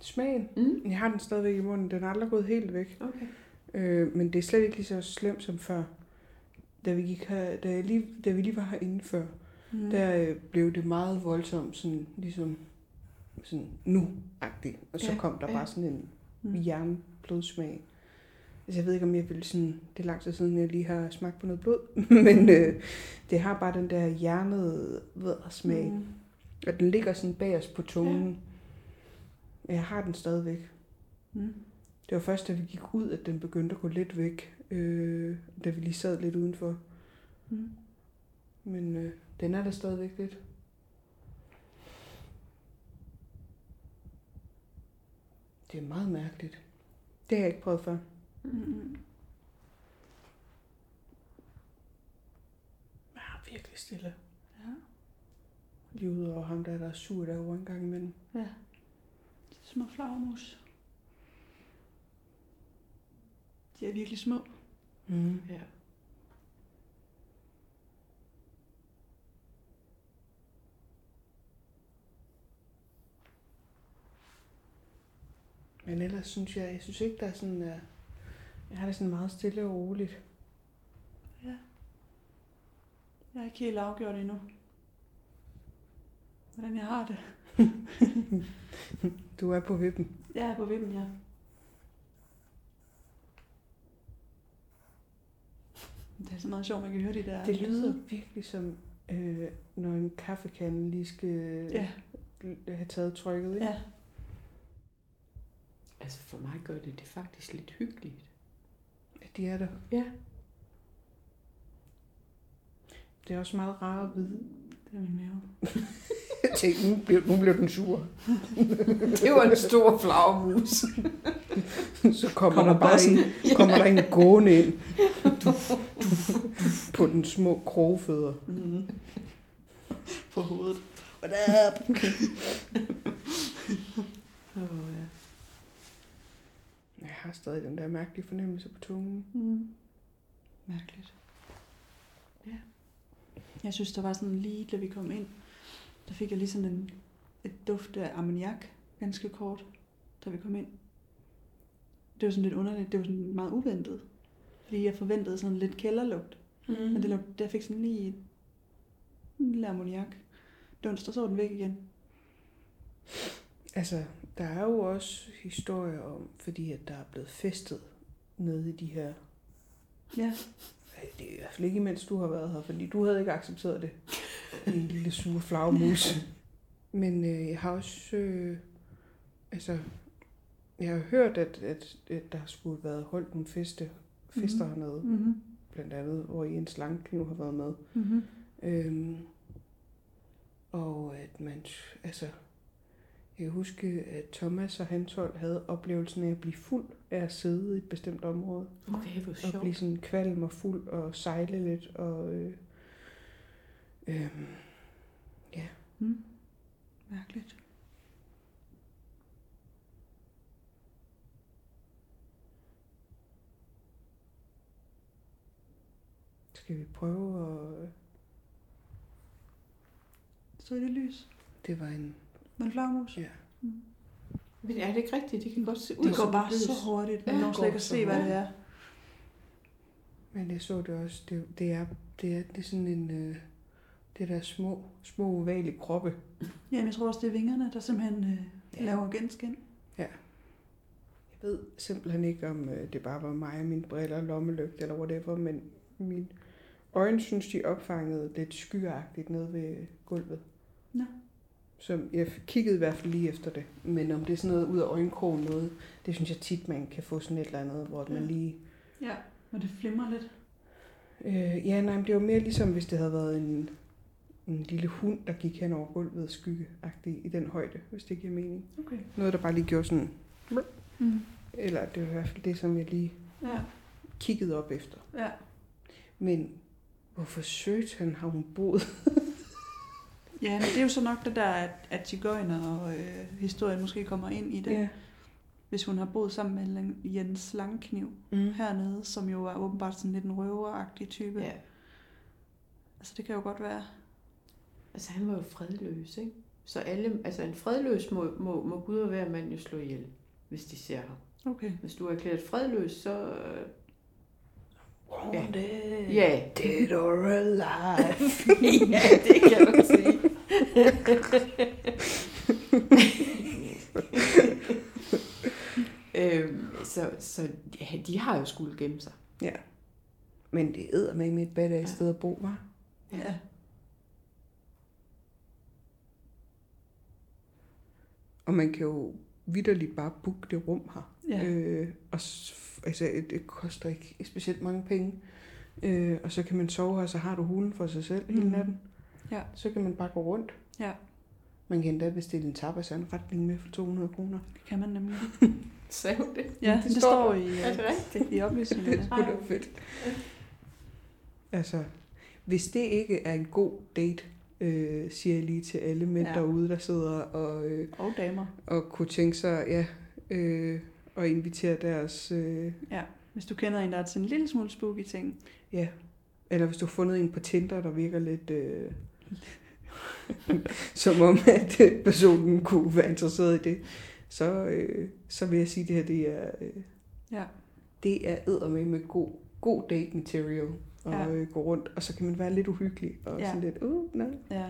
Smagen. Mm. Jeg har den stadigvæk i munden. Den er aldrig gået helt væk. Okay. Øh, men det er slet ikke lige så slemt som før. Da vi, gik her, da, jeg lige, da vi lige var herinde før, Mm. der øh, blev det meget voldsomt, sådan ligesom sådan nu-agtig. Og så Ja, kom der ja. bare sådan en Mm. jernblodsmag. Altså, jeg ved ikke, om jeg vil sådan... Det er lang tid siden, jeg lige har smagt på noget blod. Men øh, det har bare den der hjernede smag. Mm. Og den ligger sådan bag os på tungen. Ja. Jeg har den stadigvæk. Mm. Det var først, da vi gik ud, at den begyndte at gå lidt væk. Øh, da vi lige sad lidt udenfor. Mm. Men øh, den er der stadigvæk lidt. Det er meget mærkeligt. Det har jeg ikke prøvet før. Mm. Jeg er virkelig stille. Ja. Lige ud over ham, der, der er sur derovre en gang imellem. ja. De små flagermus. De er virkelig små. Mm. Ja. Men ellers synes jeg, jeg synes ikke, der er sådan... Uh, jeg har det sådan meget stille og roligt. Ja. Jeg er ikke helt afgjort endnu. Hvordan jeg har det. Du er på vippen. Jeg er på vippen, ja. Det er så meget sjovt, man kan høre de der Det lyder virkelig som, øh, når en kaffekande lige skal Ja, have taget trykket. Ikke? ja. Altså for mig gør det det faktisk lidt hyggeligt. Ja, De er der. Ja. Det er også meget rart at vide. Det er min mave. Jeg tænkte, nu blev, nu blev den sur. Det var en stor flagermus. Så kommer, Kommer der bare en, kommer der en gående ind. På den små krogfødder. Mm. På hovedet. What up? oh, ja. Jeg har stadig den der mærkelige fornemmelse på tungen. Mm. Mærkeligt. Ja. Jeg synes, der var sådan lige, da vi kom ind, der fik jeg lige sådan en, et duft af ammoniak, ganske kort, da vi kom ind. Det var sådan lidt underligt, det var sådan meget uventet. Fordi jeg forventede sådan lidt kælderlugt. Mm. Men det lugte, der fik sådan lige en lille ammoniak. Dunst, og så var den væk igen. Altså, der er jo også historier om, fordi at der er blevet festet nede i de her... Ja, Det er i hvert fald ikke, imens du har været her, fordi du havde ikke accepteret det. En lille sure flagmus. Men øh, jeg har også... Øh, altså, jeg har hørt, at, at, at der skulle have været holdt nogle feste, fester mm. hernede. mm-hmm. Blandt andet, hvor Jens Langkniv har været med. Mm-hmm. Øhm, og at man, altså, jeg kan huske, at Thomas og hans hold havde oplevelsen af at blive fuld af at sidde i et bestemt område. Okay, hvor Og sjovt. blive sådan kvalm og fuld og sejle lidt. Og, øh, øh, Mm. Mærkeligt. Skal vi prøve at... Så er det lys. Det var en... Men flagmus. Ja. Men er det ikke rigtigt? Det kan godt se ud Det går bare lys. så hurtigt. Man Ja, når slet ikke at se, hvad det er. Men jeg så det også. Det, det, er, det, er, det er sådan en... Øh, det der små, små ovale kroppe. Jamen, jeg tror også, det er vingerne, der simpelthen øh, Ja. laver genskin. Jeg ved simpelthen ikke, om øh, det bare var mig og mine briller, lommelygte eller whatever, men mine øjne synes, de opfangede lidt skyagtigt nede ved gulvet. Nå. Så jeg kiggede i hvert fald lige efter det. Men om det er sådan noget ud af øjenkrogen noget, det synes jeg tit, man kan få sådan et eller andet, hvor man Ja. lige... Ja, og det flimrer lidt. Øh, ja, nej, men det var mere ligesom, hvis det havde været en, en lille hund, der gik hen over gulvet skyggeagtigt i den højde, hvis det giver mening. Okay. Noget, der bare lige gjorde sådan... Mm. Eller det var i hvert fald det, som jeg lige Ja, kiggede op efter. ja. Men hvorfor søgt han har hun boet? Ja, men det er jo så nok det der, at, at Tigøjner og øh, historien måske kommer ind i det. Hvis hun har boet sammen med Jens Langkniv Mm. hernede, som jo er åbenbart sådan lidt en røveragtig type. Ja. Altså det kan jo godt være. Altså han var jo fredløs, ikke? Så alle, altså en fredløs må, må, må Gud og hver mand jo slå ihjel, hvis de ser ham. Okay. Hvis du er erklæret fredløs, så... øh, Ja. Wounded, Ja, dead or alive. ja, det kan man sige. øhm, så, så ja, de har jo skulle gemme sig. Ja. Men det æder med mit bad af Ja. sted at bo, var. Ja. Og man kan jo vidderligt bare booke det rum her. Ja. Øh, og altså, det, koster ikke specielt mange penge. Øh, og så kan man sove her, så har du hulen for sig selv hele Mhm. natten. Ja. Så kan man bare gå rundt. Ja. Man kan endda bestille en tapasanretning med for 200 kroner. Det kan man nemlig. Hun det? Ja, Det det, står står i, Er det øh, rigtigt? i oplysningerne. Det skulle da fedt. Altså, hvis det ikke er en god date, øh, siger jeg lige til alle mænd. Ja. derude, der sidder og, øh, Og damer. og kunne tænke sig, ja, øh, og invitere deres, øh, Ja. Hvis du kender en, der er til en lille smule spooky ting. ja, eller hvis du har fundet en på Tinder, der virker lidt, øh, som om, at øh, personen kunne være interesseret i det, så, øh, så vil jeg sige, at det her, det er, øh, Ja. det er eddermame med god, god date material at Ja. øh, gå rundt, og så kan man være lidt uhyggelig, og ja. sådan lidt, uh, nej, Ja,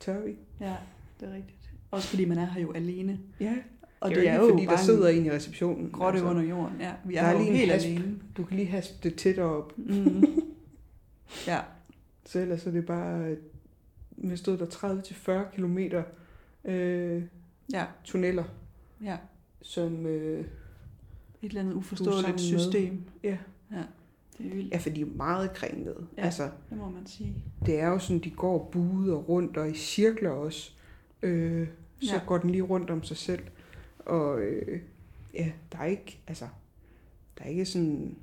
tør vi? ja, det er rigtigt. Også fordi man er her jo alene. Ja, Og det, det er er jo fordi, der sidder en i receptionen. grotte under jorden. Ja, vi er, der er lige helt hasp. alene. Du kan lige haspe det tættere op, Mm. ja, så ellers er det bare, øh, vi stod der 30-40 kilometer øh, ja, tunneller, ja. som, øh, Et eller andet uforståeligt med. system. ja, Ja, det er vildt. ja, for de er meget kringlede. Ja. Altså, Det må man sige. det er jo sådan, de går og rundt og i cirkler også. Øh, så ja. går den lige rundt om sig selv. Og øh, ja, der er ikke, altså, der er ikke sådan,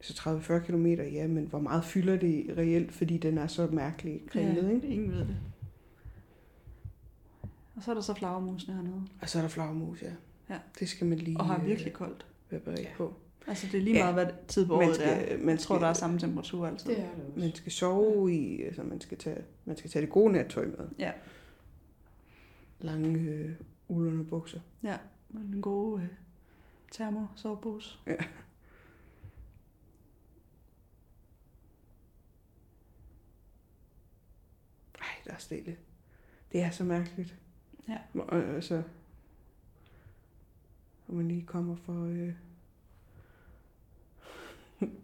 så 30-40 km, ja, men hvor meget fylder det reelt, fordi den er så mærkelig kringlet, ja, ikke? ingen ved det. Og så er der så flagermusene hernede. Og så er der flagermus, ja. Ja. Det skal man lige Og har øh, virkelig koldt. være beredt Ja. på. Altså det er lige Ja. meget, hvad tid på Man året det er. man tror, der er samme temperatur altid. Det er det også. Man skal sove i, altså man skal tage, man skal tage det gode nattøj med. Ja. Lange øh, ulderne bukser. Ja, og en god øh, termosovepose. Ja. Ej, der er stille. Det er så mærkeligt. Ja. Og, altså, når man lige kommer for, øh,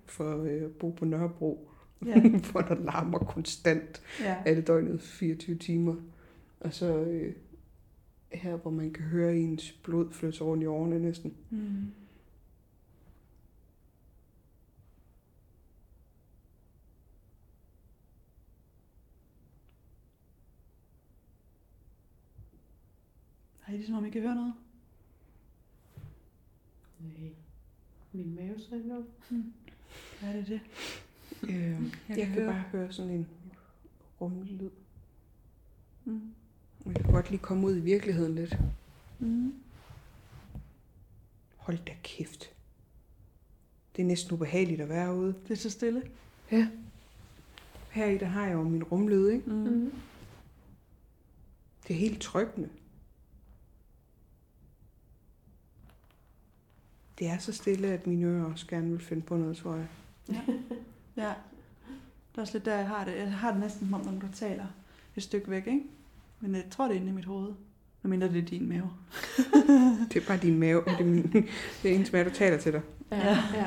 for øh, at bo på Nørrebro, Ja, hvor der larmer konstant ja. alle døgnet 24 timer. Og så øh, her, hvor man kan høre ens blod flytte rundt i årene næsten. Mm. Ej, det er som om I kan høre noget. Nej. Min mave sagde noget. Hvad er det det? Øh, jeg, kan jeg kan høre. bare høre sådan en rummelig lyd. Mm. Jeg kan godt lige komme ud i virkeligheden lidt. Mm. Hold da kæft. Det er næsten ubehageligt at være ude. Det er så stille. Ja. Her i der har jeg jo min rumlyd, ikke? Mm. Mm. Det er helt tryggende. Det er så stille, at mine ører også gerne vil finde på noget, tror jeg. Ja. Det er også lidt der, jeg har det. Jeg har det næsten som om, når du taler et stykke væk, ikke? Men jeg tror, det er inde i mit hoved. Hvad mindre det er din mave. Det er bare din mave. Det er, min, det er ens mave, der taler til dig. Ja. Ja. ja.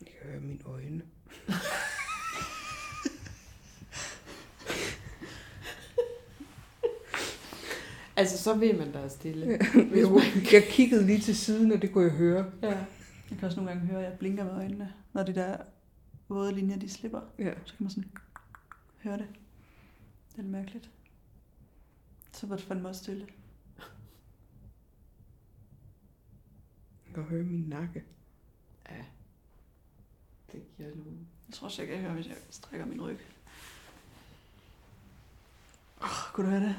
Jeg kan høre mine øjne. Altså, så ved man, der er stille. Jeg, jeg kiggede lige til siden, og det kunne jeg høre. Ja. Jeg kan også nogle gange høre, at jeg blinker med øjnene, når de der våde linjer, de slipper. Ja. Så kan man sådan høre det. Det er lidt mærkeligt. Så var det fandme også stille. Jeg kan høre min nakke. ja. Det giver nogen. Jeg tror også, jeg kan høre, hvis jeg strækker min ryg. Oh, kunne du høre det?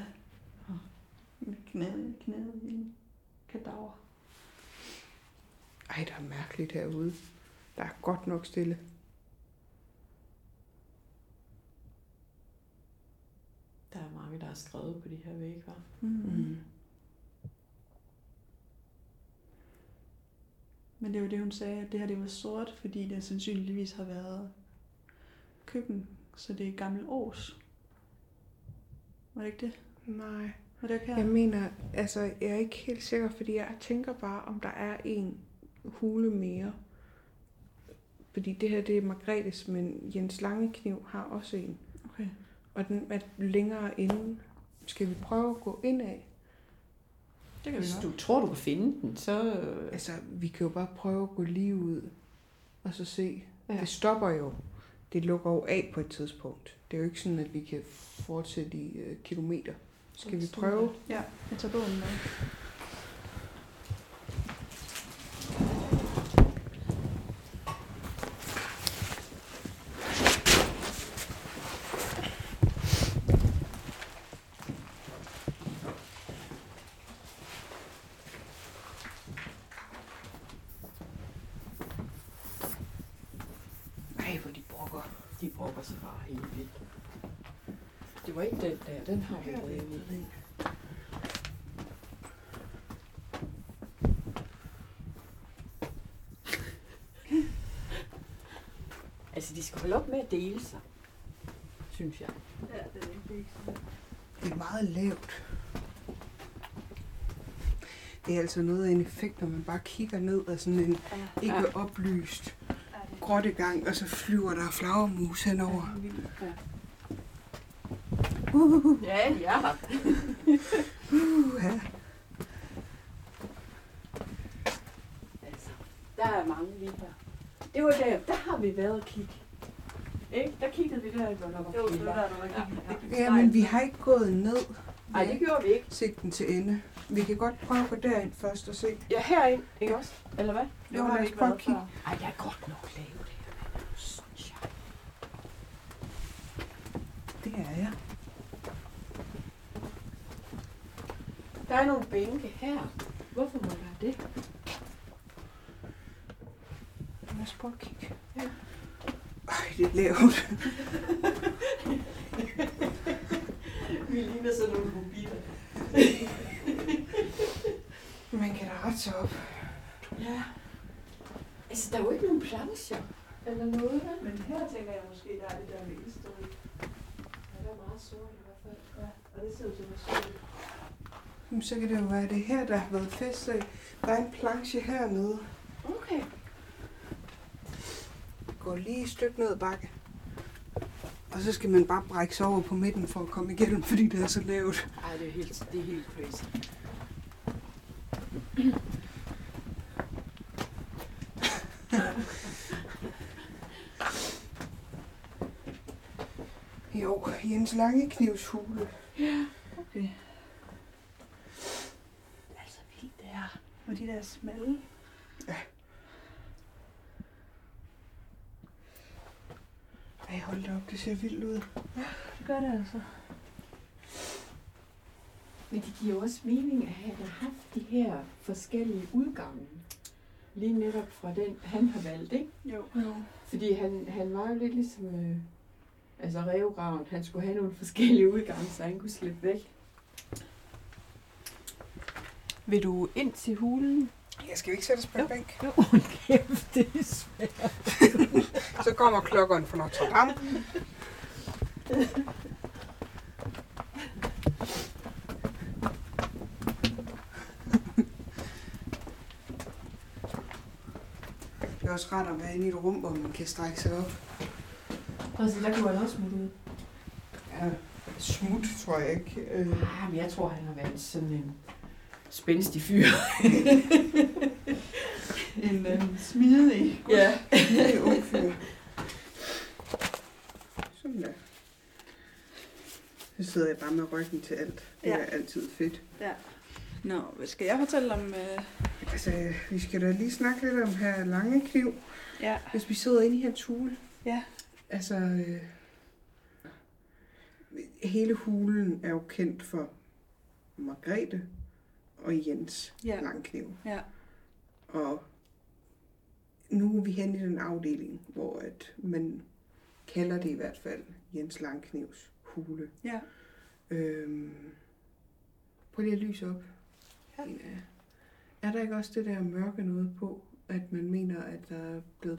Knæet, knæet i en kadaver. Ej, der er mærkeligt herude. Der er godt nok stille. Der er mange, der har skrevet på de her vægge, var. Mm. Mm. Men det er jo det, hun sagde, at det her det var sort, fordi det sandsynligvis har været køkken, så det er gammel års. Var det ikke det? Nej. Var det ikke her? Jeg mener, altså, jeg er ikke helt sikker, fordi jeg tænker bare, om der er en hule mere. Fordi det her, det er Margrethes, men Jens Langekniv har også en. Okay. Og den er længere inde. Skal vi prøve at gå ind af? Det kan vi Hvis du tror, du kan finde den, så... Altså, vi kan jo bare prøve at gå lige ud og så se. Ja. Ja. Det stopper jo. Det lukker jo af på et tidspunkt. Det er jo ikke sådan, at vi kan fortsætte i øh, kilometer. Skal vi prøve? Ja, jeg tager bogen med. Nej, hvor de brokker. De brokker sig bare helt vildt. Det var ikke den der, den har vi været inde i. Altså, de skal holde op med at dele sig, synes jeg. Ja, det er ikke Det er meget lavt. Det er altså noget af en effekt, når man bare kigger ned af sådan en ikke oplyst grottegang, og så flyver der flagermus henover. Uh, Ja, ja. uh, ja. Altså, der er mange lige her. Det var der, der har vi været og kigge. Ikke? Der kiggede vi der, der var Jo, det piller. var der, der var Ja, gik- ja. ja, men vi har ikke gået ned. Nej, det gjorde vi ikke. sigten til ende. Vi kan godt prøve at gå derind først og se. Ja, herind, ikke også? Eller hvad? Det Jo, har lad os ikke prøve været at kigge. Ej, det er godt nok lavt her, men synes jeg. Det er jeg. Der er nogle bænke her. Hvorfor må der det? Lad os prøve at kigge. Ja. Er lavt. Vi ligner sådan nogle mobiler. Man kan da rette sig op. Ja. Altså, der er jo ikke nogen plancher. Eller noget, vel? Men her tænker jeg måske, der er det der med ildstød. Ja, der er meget sort i hvert fald. Ja, og det ser ud til at være så kan det jo være det her, der har været fest. Der er en planche hernede. Okay. Går lige et stykke ned ad bakke. Og så skal man bare brække sig over på midten for at komme igennem, fordi det er så lavt. Ej, det er helt, det er helt crazy. Jo, Jens Lange knivshule. Okay. Altså vildt det her. Og de der smalle. Ej, hold da op, det ser vildt ud. Det gør det altså. Men det giver også mening at have haft de her forskellige udgange. Lige netop fra den, han har valgt, ikke? Jo. jo. Fordi han, han var jo lidt ligesom, øh, altså revgraven, han skulle have nogle forskellige udgange, så han kunne slippe væk. Vil du ind til hulen? Jeg skal vi ikke sætte os på en Jo. bænk? Jo, kæft, det er svært. Så kommer klokkeren fra Notre Dame. Det er også rart at være inde i et rum, hvor man kan strække sig op. Præcis, der kunne han også smutte ud. Ja, smut, tror jeg ikke. Øh, Ah, men jeg tror, han har været sådan en spændstig fyr. En øh, smidig. ja. det er ung fyr. Sådan der. Så sidder jeg bare med ryggen til alt. Det Ja. er altid fedt. Nå, hvad skal jeg fortælle om? Øh... Altså, vi skal da lige snakke lidt om her lange kniv. Ja. Hvis vi sidder inde i hans hule. Ja. Altså, øh, hele hulen er jo kendt for Margrethe og Jens Ja. Langkniv. Ja. Og nu er vi hen i den afdeling, hvor at man kalder det i hvert fald Jens Langknivs hule. Ja. Øhm, prøv lige at lyse op. Ja. Er der ikke også det der mørke noget på? At man mener, at der er blevet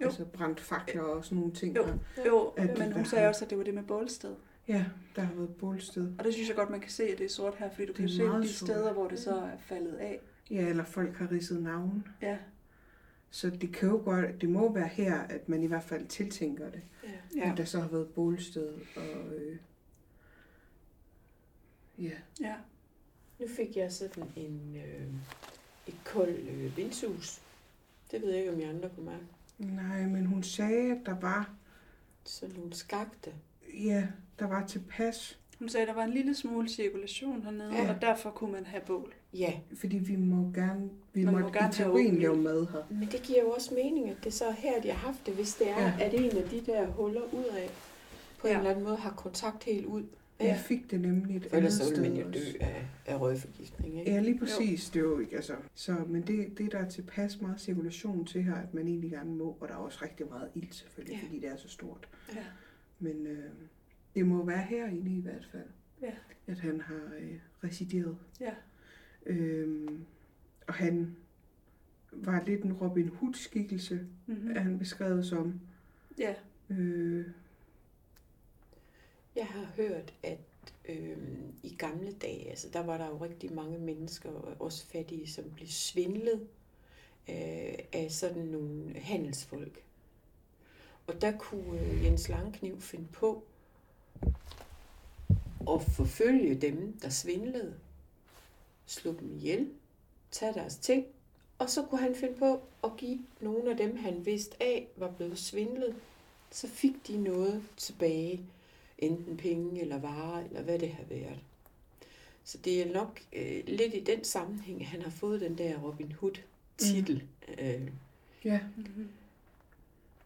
Jo. altså brændt fakler og sådan nogle ting. Jo. Jo, At men hun sagde har- også, at det var det med bålsted. Ja, der har været bålsted. Og det synes jeg godt, man kan se, at det er sort her, fordi du Det kan se de sort. steder, hvor det så er faldet af. Ja, eller folk har ridset navn. Ja, Så det kan jo godt, det må være her, at man i hvert fald tiltænker det. Ja, At der så har været bålsted og... Øh, ja, ja. Nu fik jeg sådan en, øh, et koldt øh, vindshus. Det ved jeg ikke, om I andre kunne mærke. nej, men hun sagde, at der var, Sådan nogle skagte. ja, der var tilpas, Hun sagde, at der var en lille smule cirkulation hernede, Ja. og derfor kunne man have bål. Ja, fordi vi må gerne, vi Man må, må gerne i teorien lave mad her. men det giver jo også mening, at det så er her, de har haft det, hvis det er, Ja. at en af de der huller ud af, på. Ja. en eller anden måde har kontakt helt ud. Ja. Jeg fik det nemlig et For ellers andet sted man jo dø af, af røgforgiftning, ikke? Ja, lige præcis. Det er jo ikke, altså. Så, men det, det der er tilpas meget cirkulation til her, at man egentlig gerne må, og der er også rigtig meget ild selvfølgelig, ja. fordi det er så stort. Ja. Men øh, det må være herinde i hvert fald, Ja. at han har øh, resideret. Ja. Øhm, og han var lidt en Robin Hood-skikkelse, Mm-hmm. er han beskrevet som. Ja. Øh, jeg har hørt, at øh, i gamle dage, altså der var der jo rigtig mange mennesker, også fattige, som blev svindlet øh, af sådan nogle handelsfolk. Og der kunne øh, Jens Langkniv finde på at forfølge dem, der svindlede, slå dem ihjel, tage deres ting, og så kunne han finde på at give nogle af dem, han vidste af, var blevet svindlet, så fik de noget tilbage enten penge eller varer, eller hvad det har været. Så det er nok øh, lidt i den sammenhæng, at han har fået den der Robin Hood-titel. Mm. Øh, ja, Mm-hmm.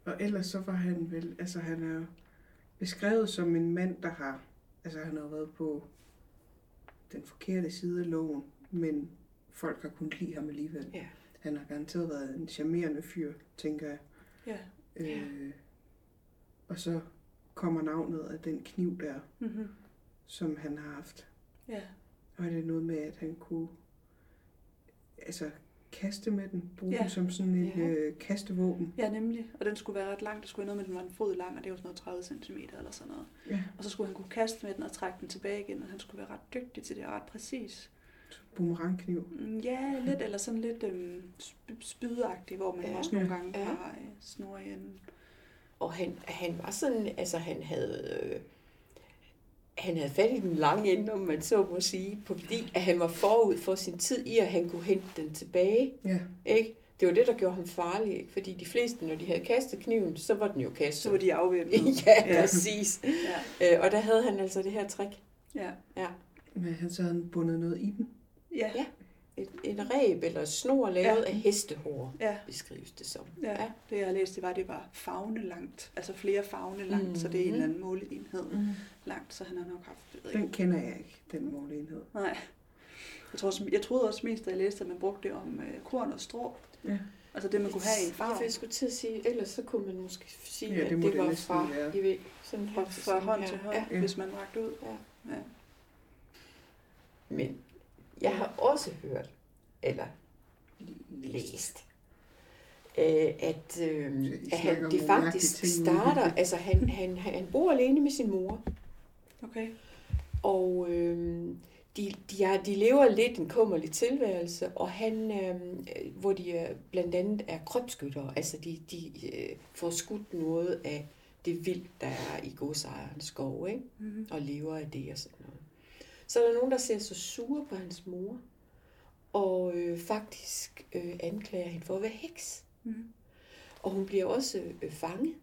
og ellers så var han vel, altså han er jo beskrevet som en mand, der har, altså han har været på den forkerte side af loven, men folk har kunnet lide ham alligevel. Ja. Han har garanteret været en charmerende fyr, tænker jeg. Ja. Øh, og så kommer navnet af den kniv der, Mm-hmm. som han har haft. Ja. Og er det noget med, at han kunne altså, kaste med den, bruge Ja. den som sådan et Ja. øh, kastevåben. ja, nemlig. Og den skulle være ret lang. Det skulle være noget med, at den var en fod lang, og det var sådan noget 30 cm eller sådan noget. Ja, Og så skulle han kunne kaste med den og trække den tilbage igen, og han skulle være ret dygtig til det, og ret præcis. boomerangkniv. Mm, Ja, lidt, eller sådan lidt øhm, sp- spydagtig, hvor man Ja. også nogle gange ja. har øh, snor i enden. Og han, han var sådan, altså han havde... Øh, han havde fat i den lange ende, om man så må sige, fordi at han var forud for sin tid i, at han kunne hente den tilbage. Ja, Ikke? Det var det, der gjorde ham farlig, ikke? fordi de fleste, når de havde kastet kniven, så var den jo kastet. Så var de afvæbnet. ja, Ja. præcis. ja. Øh, og der havde han altså det her trick. Ja. Ja. men han så havde han bundet noget i den. Ja. Ja. En reb eller snor lavet Ja. af hestehår, ja. beskrives det som. Ja, det jeg har læst, det var, at det var fagne langt. Altså flere fagne langt, mm. så det er en Mhm. eller anden måleenhed Mm. langt, så han har nok haft, ved ikke. Den kender jeg ikke, den måleenhed. Nej. Jeg, tror, også- jeg troede også mest, da jeg læste, at man brugte det om øh, korn og strå. Ja. Altså det, man kunne have i en Ja, farve. jeg skulle til at sige, ellers så kunne man måske sige, Ja, ja, det at det, det var fra, være. I ved, sådan Fra, fra sådan hånd her. til hånd, Ja. ja. hvis man rakte ud. Ja. Ja. Men jeg har også hørt, eller læst, øh, at, øh, at han, det faktisk starter, altså han, han, han bor alene med sin mor, Okay. og øh, de, de, er, de lever lidt en kummerlig tilværelse, og han, øh, hvor de er, blandt andet er krybskyttere, altså de, de øh, får skudt noget af det vild, der er i godsejerens skov, ikke? Mm-hmm. og lever af det og sådan noget. Så er der nogen, der ser så sure på hans mor, og øh, faktisk øh, anklager hende for at være heks. Mm-hmm. Og hun bliver også øh, fanget.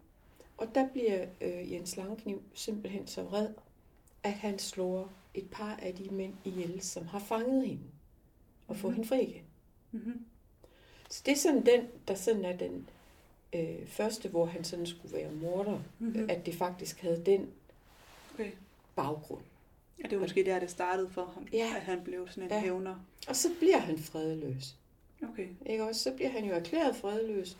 Og der bliver øh, Jens Langkniv simpelthen så vred, at han slår et par af de mænd ihjel, som har fanget hende, og får Mhm. hende fri igen. Mm-hmm. Så det er sådan den, der sådan er den øh, første, hvor han sådan skulle være morder, Mm-hmm. at det faktisk havde den Okay. baggrund. Ja, det var måske der, det startede for ham, Ja. at han blev sådan en Ja. hævner. Og så bliver han fredløs. Okay. Ikke også? Så bliver han jo erklæret fredløs.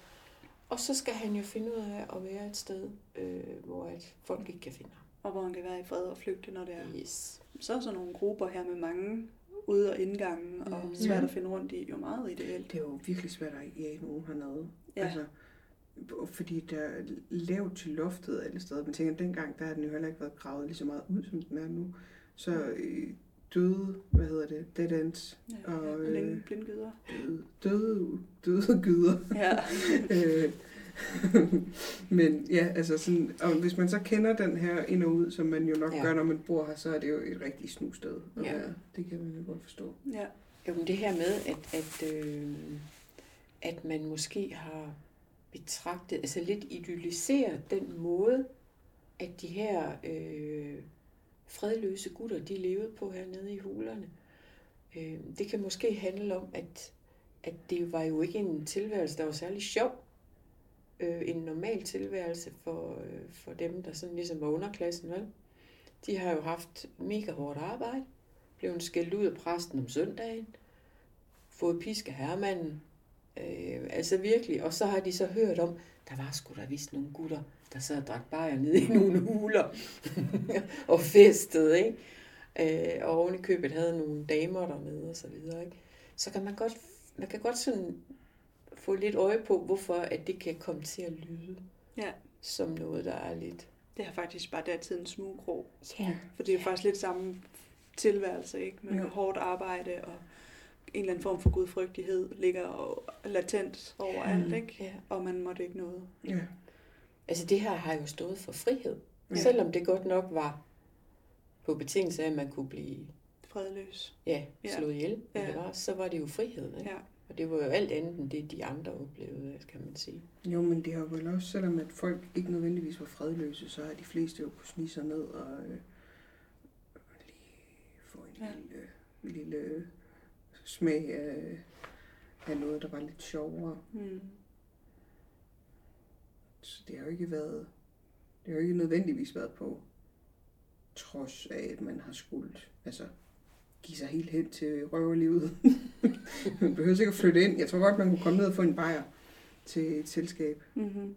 Og så skal han jo finde ud af at være et sted, øh, hvor at folk ikke kan finde ham. Og hvor han kan være i fred og flygte, når det er. Yes. Så er sådan nogle grupper her med mange ude- og indgangen, og Mm. svært at finde rundt i. Jo meget ideelt. Det er jo virkelig svært at jage nogen hernede. Ja. Altså, fordi der er lavt til loftet alle steder. Men tænker, dengang der har den jo heller ikke været gravet lige så meget ud, som den er nu. Så øh, døde, hvad hedder det, dead ends, Ja, Og, øh, længe blindgyder. døde, døde, døde gyder. Ja. Øh, Men ja, altså sådan, og hvis man så kender den her ind og ud, som man jo nok Ja. gør, når man bor her, så er det jo et rigtig snusted. at Ja. være. Det kan man jo godt forstå. ja. Jo, men det her med, at, at, øh, at man måske har betragtet, altså lidt idealiseret den måde, at de her øh, fredløse gutter, de levede på hernede i hulerne. Øh, det kan måske handle om, at, at det var jo ikke en tilværelse, der var særlig sjov. Øh, en normal tilværelse for, øh, for dem, der sådan ligesom var underklassen, vel? De har jo haft mega hårdt arbejde, blev skældt ud af præsten om søndagen, fået pisk af øh, altså virkelig, og så har de så hørt om, der var sgu da vist nogle gutter, der sad og drak bajer nede i nogle huler og festede, ikke? Øh, og oven i købet havde nogle damer dernede og så videre, ikke? Så kan man godt, man kan godt sådan få lidt øje på, hvorfor at det kan komme til at lyde Ja. som noget, der er lidt... Det er faktisk bare datidens smugkrog. Ja, For det er faktisk lidt samme tilværelse, ikke? Med Ja. hårdt arbejde og en eller anden form for gudfrygtighed ligger og latent overalt, Mm. ikke? ja. Og man måtte ikke noget. Ja. Altså det her har jo stået for frihed. Ja. Ja. Selvom det godt nok var på betingelse af, at man kunne blive Fredløs. ja, Ja. slået ihjel, ja. Ja. det var, så var det jo frihed. Ikke? Ja. Og det var jo alt andet end det, de andre oplevede, kan man sige. Jo, men det har jo vel også, selvom at folk ikke nødvendigvis var fredløse, så har de fleste jo kunne snige sig ned og øh, lige få en Ja. ja. lille, lille smag af, af noget, der var lidt sjovere. Mm. Så det har jo ikke været, det har jo ikke nødvendigvis været på trods af, at man har skulle altså, give sig helt hen til røverlivet. man behøver ikke at flytte ind. Jeg tror godt, man kunne komme ned og få en bajer til et selskab. Mm-hmm.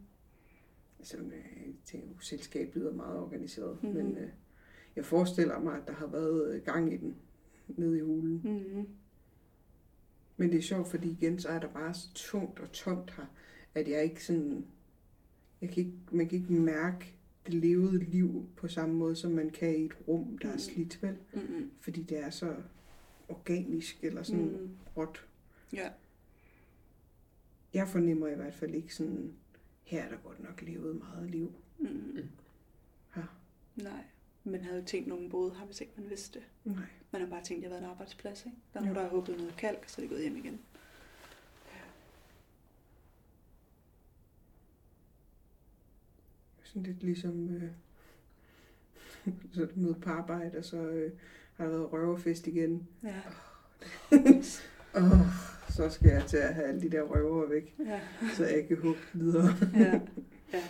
Altså, det jo, selskab lyder meget organiseret, Mhm. mm-hmm. men øh, jeg forestiller mig, at der har været gang i den nede i hulen. Mm-hmm. Men det er sjovt, fordi igen, så er der bare så tungt og tomt her, at jeg ikke sådan... Jeg kan ikke, man kan ikke mærke det levede liv på samme måde, som man kan i et rum, der er Mhm. slidt, vel? Mm-hmm. Fordi det er så organisk eller sådan mm. Mm. råt. Ja. Jeg fornemmer i hvert fald ikke sådan, her er der godt nok levet meget liv. Mm. Her. Nej. Man havde jo tænkt, at nogen boede her, hvis ikke man vidste det. Nej. Man har bare tænkt, at det har været en arbejdsplads, ikke? Der er nogen, der har håbet noget kalk, så er de gået hjem igen. Sådan lidt ligesom, øh, så du møder på arbejde, og så øh, har der været røverfest igen. Ja. Og så skal jeg til at have alle de der røver væk, Ja. så jeg kan hugge videre. Ja. ja.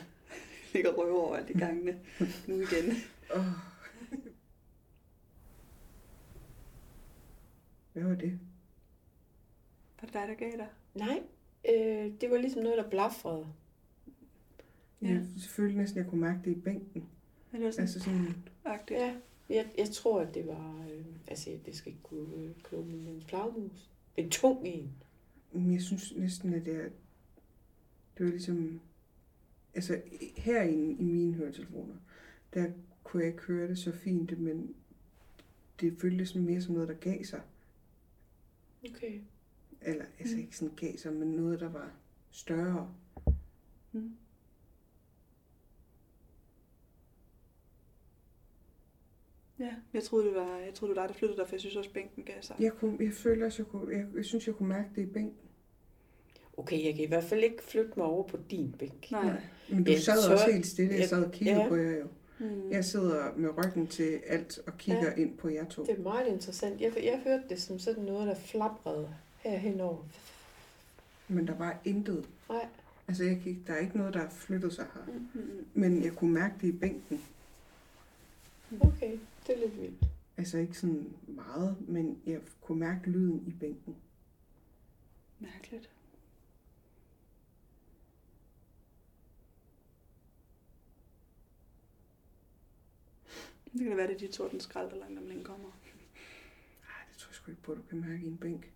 Ligger røver over alt i gangene. Nu igen. Oh. Hvad var det? Var det dig, der gav dig? Nej, øh, det var ligesom noget, der blafrede. Ja. Jeg følte næsten, at jeg kunne mærke det i bænken. Er det sådan Altså sådan, agtigt? Ja, jeg, jeg tror, at det var... Øh, altså, det skal ikke kunne øh, kloge men en flagmus. En tung en. men jeg synes næsten, at det er, det var ligesom, altså herinde i mine høretelefoner, der kunne jeg ikke høre det så fint, men det føltes mere som noget, der gav sig. Okay. Eller altså Mm. ikke sådan gav sig, men noget, der var større. Mm. Ja, jeg troede, det var, jeg troede, det var dig, der flyttede dig, for jeg synes også, bænken gav sig. Jeg, kunne, jeg føler også, jeg, kunne, jeg, jeg synes, jeg kunne mærke det i bænken. Okay, jeg kan i hvert fald ikke flytte mig over på din bænk. Nej. Men du Ja, sad så- også helt stille. Jeg jeg- sad og kiggede ja. på jer jo. Mm. Jeg sidder med ryggen til alt og kigger Ja. ind på jer to. Det er meget interessant. Jeg, jeg hørte det som sådan noget, der flabrede herhenover. Men der var intet. Nej. Altså, jeg ikke- der er ikke noget, der har flyttet sig her. Mm, mm, mm. Men jeg kunne mærke det i bænken. Okay, det er lidt vildt. Altså ikke sådan meget, men jeg kunne mærke lyden i bænken. Mærkeligt. Det kan da være, det er de torden skrald, der langt om længe kommer. Ej, det tror jeg sgu ikke på, at du kan mærke i en bænk.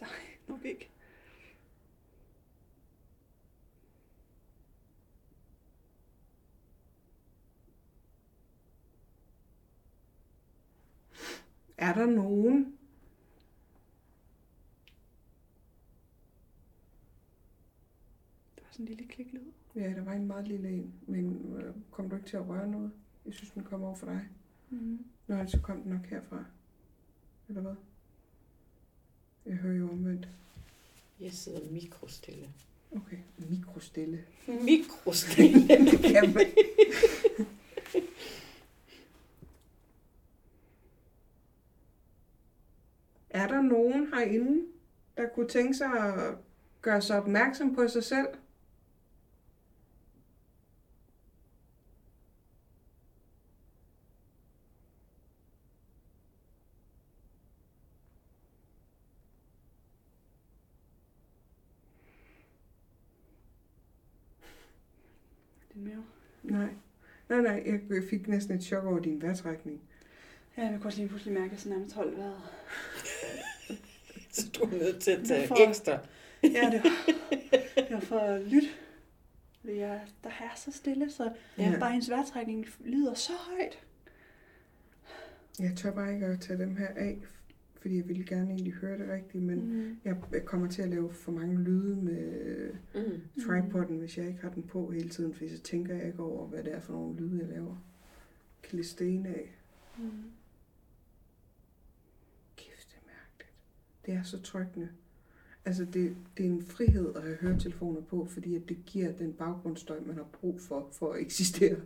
Nej, nok ikke. Er der nogen, Der var sådan en lille kliklyd. Ja, der var en meget lille en, men øh, kom du ikke til at røre noget? Jeg synes, den kom over for dig. Mm. Nå, så kom den nok herfra. Eller hvad? Jeg hører jo omvendt. Jeg sidder mikrostille. Okay, mikrostille. Mikrostille? Det kan man. Er der nogen herinde, der kunne tænke sig at gøre sig opmærksom på sig selv? Det er mere. Nej. Nej, nej, jeg fik næsten et chok over din vejrtrækning. Ja, jeg kunne også lige pludselig mærke, at jeg sådan nærmest holdt vejret. Så du er nødt til at tage Hvorfor? ekstra. Ja, det var, det var for at lytte. Jeg, der er så stille, så Ja. bare hendes vejrtrækning lyder så højt. Jeg tør bare ikke at tage dem her af, fordi jeg ville gerne egentlig høre det rigtigt, men Mm. jeg jeg kommer til at lave for mange lyde med Mm. tripoden, hvis jeg ikke har den på hele tiden, for så tænker jeg ikke over, hvad det er for nogle lyde, jeg laver. Lide sten af. Mm. Kæft, det er mærkeligt. Det er så tryggende. Altså, det, det er en frihed at have høretelefoner på, fordi at det giver den baggrundsstøj, man har brug for, for at eksistere.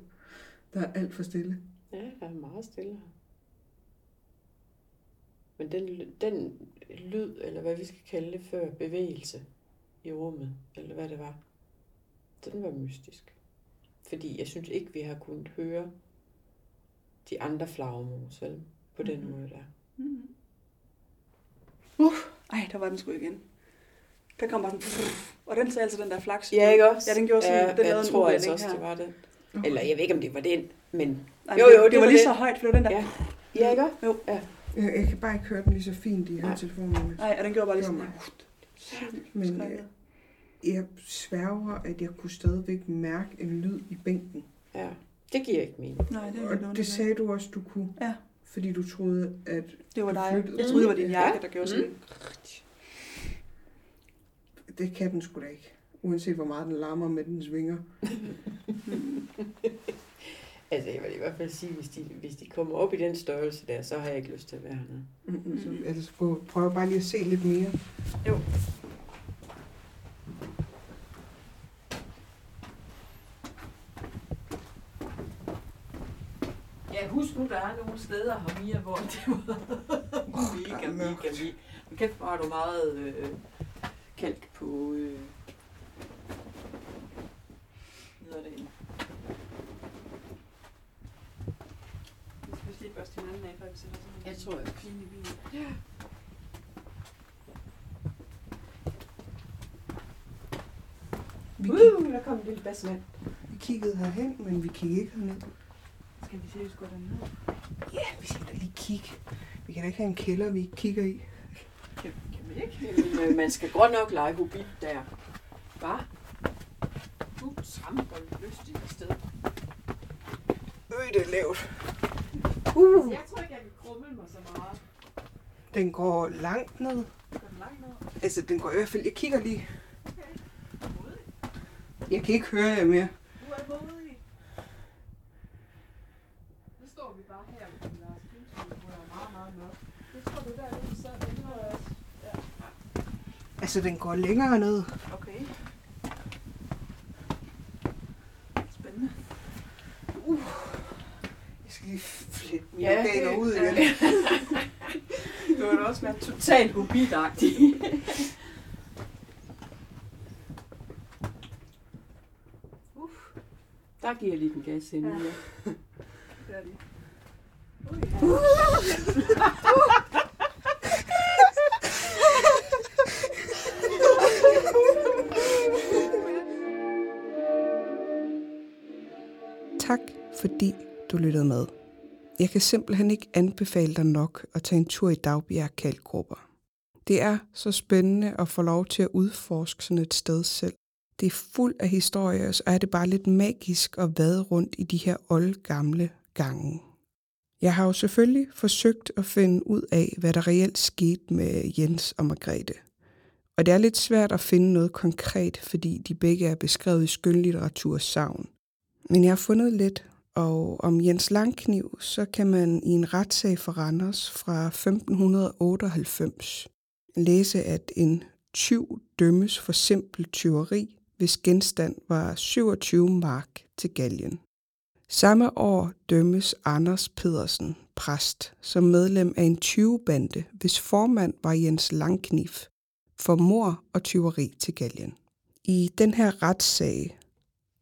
Der er alt for stille. Ja, der er meget stille her. Men den, den lyd, eller hvad vi skal kalde det før, bevægelse i rummet, eller hvad det var, den var mystisk. Fordi jeg synes ikke, vi har kunnet høre de andre flagermus, vel? På den Mhm. måde der. Mm. Uh, ej, der var den sgu igen. Der kom bare sådan, og den sagde altså den der flaks. Ja, ikke også? Ja, den gjorde sådan, ja, den jeg tror altså også, her. det var den. Eller jeg ved ikke, om det var den, men... Nej, Jo, jo, det, det var var lige det. så højt, for det var den der. Ja. Ja, ikke også? Jo. Jeg, jeg kan bare ikke høre den lige så fint i Nej. høretelefonerne. Nej, og den gjorde bare lige sådan. Men Skrækket. øh, jeg sværger, at jeg kunne stadigvæk mærke en lyd i bænken. Ja, det giver ikke mening. Nej, det er Og lidt det sagde du også, du kunne. Ja. Fordi du troede, at Det var dig. Jeg troede, det var din Ja. jakke, der gjorde sådan. det kan den sgu da ikke. Uanset hvor meget den larmer med dens vinger. Altså, jeg vil i hvert fald sige, hvis de, hvis de kommer op i den størrelse der, så har jeg ikke lyst til at være hernede. Mm-hmm. Så altså, prøv, prøv bare lige at se lidt mere. Jo. Ja, husk nu, der er nogle steder her, Mia, hvor det var mega, mega, mega. Men kæft, hvor har du meget øh, kalk på... Øh, hvad hedder det? Vi skal før vi sætter sådan Jeg tror, i bilen. Vi, kig, Uh, der kom en lille basmand. vi kiggede herhen, men vi kiggede ikke herned. Skal vi seriøst gå derned? Ja, vi skal da lige kigge. Vi kan da ikke have en kælder, vi ikke kigger i. Kan, kan vi ikke? Jamen, øh, man skal godt nok lege hobbit der. Hvad? Du tramper lystigt i stedet. Øj, det er lavt. Uh. Jeg tror ikke, jeg vil krumme mig så meget. Den går langt ned. Den langt ned? Altså, den går i hvert fald... Jeg kigger lige. Jeg kan ikke høre jer mere. Du er modig. Nu står vi bare her ved Lars Kynstvig, hvor der er meget, meget mørkt. Jeg tror, det er der. Det tror jeg også. Altså, den går længere ned. Okay. Spændende. Jeg skal lige flette mine Ja, organer det- ud igen. Det var da også være Totalt hobbitagtig. Der giver jeg lige den gas ind. Ja. Ja. Det er. Tak, fordi du lyttede med. Jeg kan simpelthen ikke anbefale dig nok at tage en tur i Dagbjerg Kalkgrupper. Det er så spændende at få lov til at udforske sådan et sted selv. Det er fuld af historier, og så er det bare lidt magisk at vade rundt i de her oldgamle gange. Jeg har jo selvfølgelig forsøgt at finde ud af, hvad der reelt skete med Jens og Margrethe. Og det er lidt svært at finde noget konkret, fordi de begge er beskrevet i skønlitteratur savn. Men jeg har fundet lidt, og om Jens Langkniv, så kan man i en retssag for Randers fra 1598 læse, at en tyv dømmes for simpelt tyveri, hvis genstand var 27 mark til galgen. Samme år dømmes Anders Pedersen, præst, som medlem af en tyvebande, hvis formand var Jens Langkniv, for mor og tyveri til galgen. I den her retssag,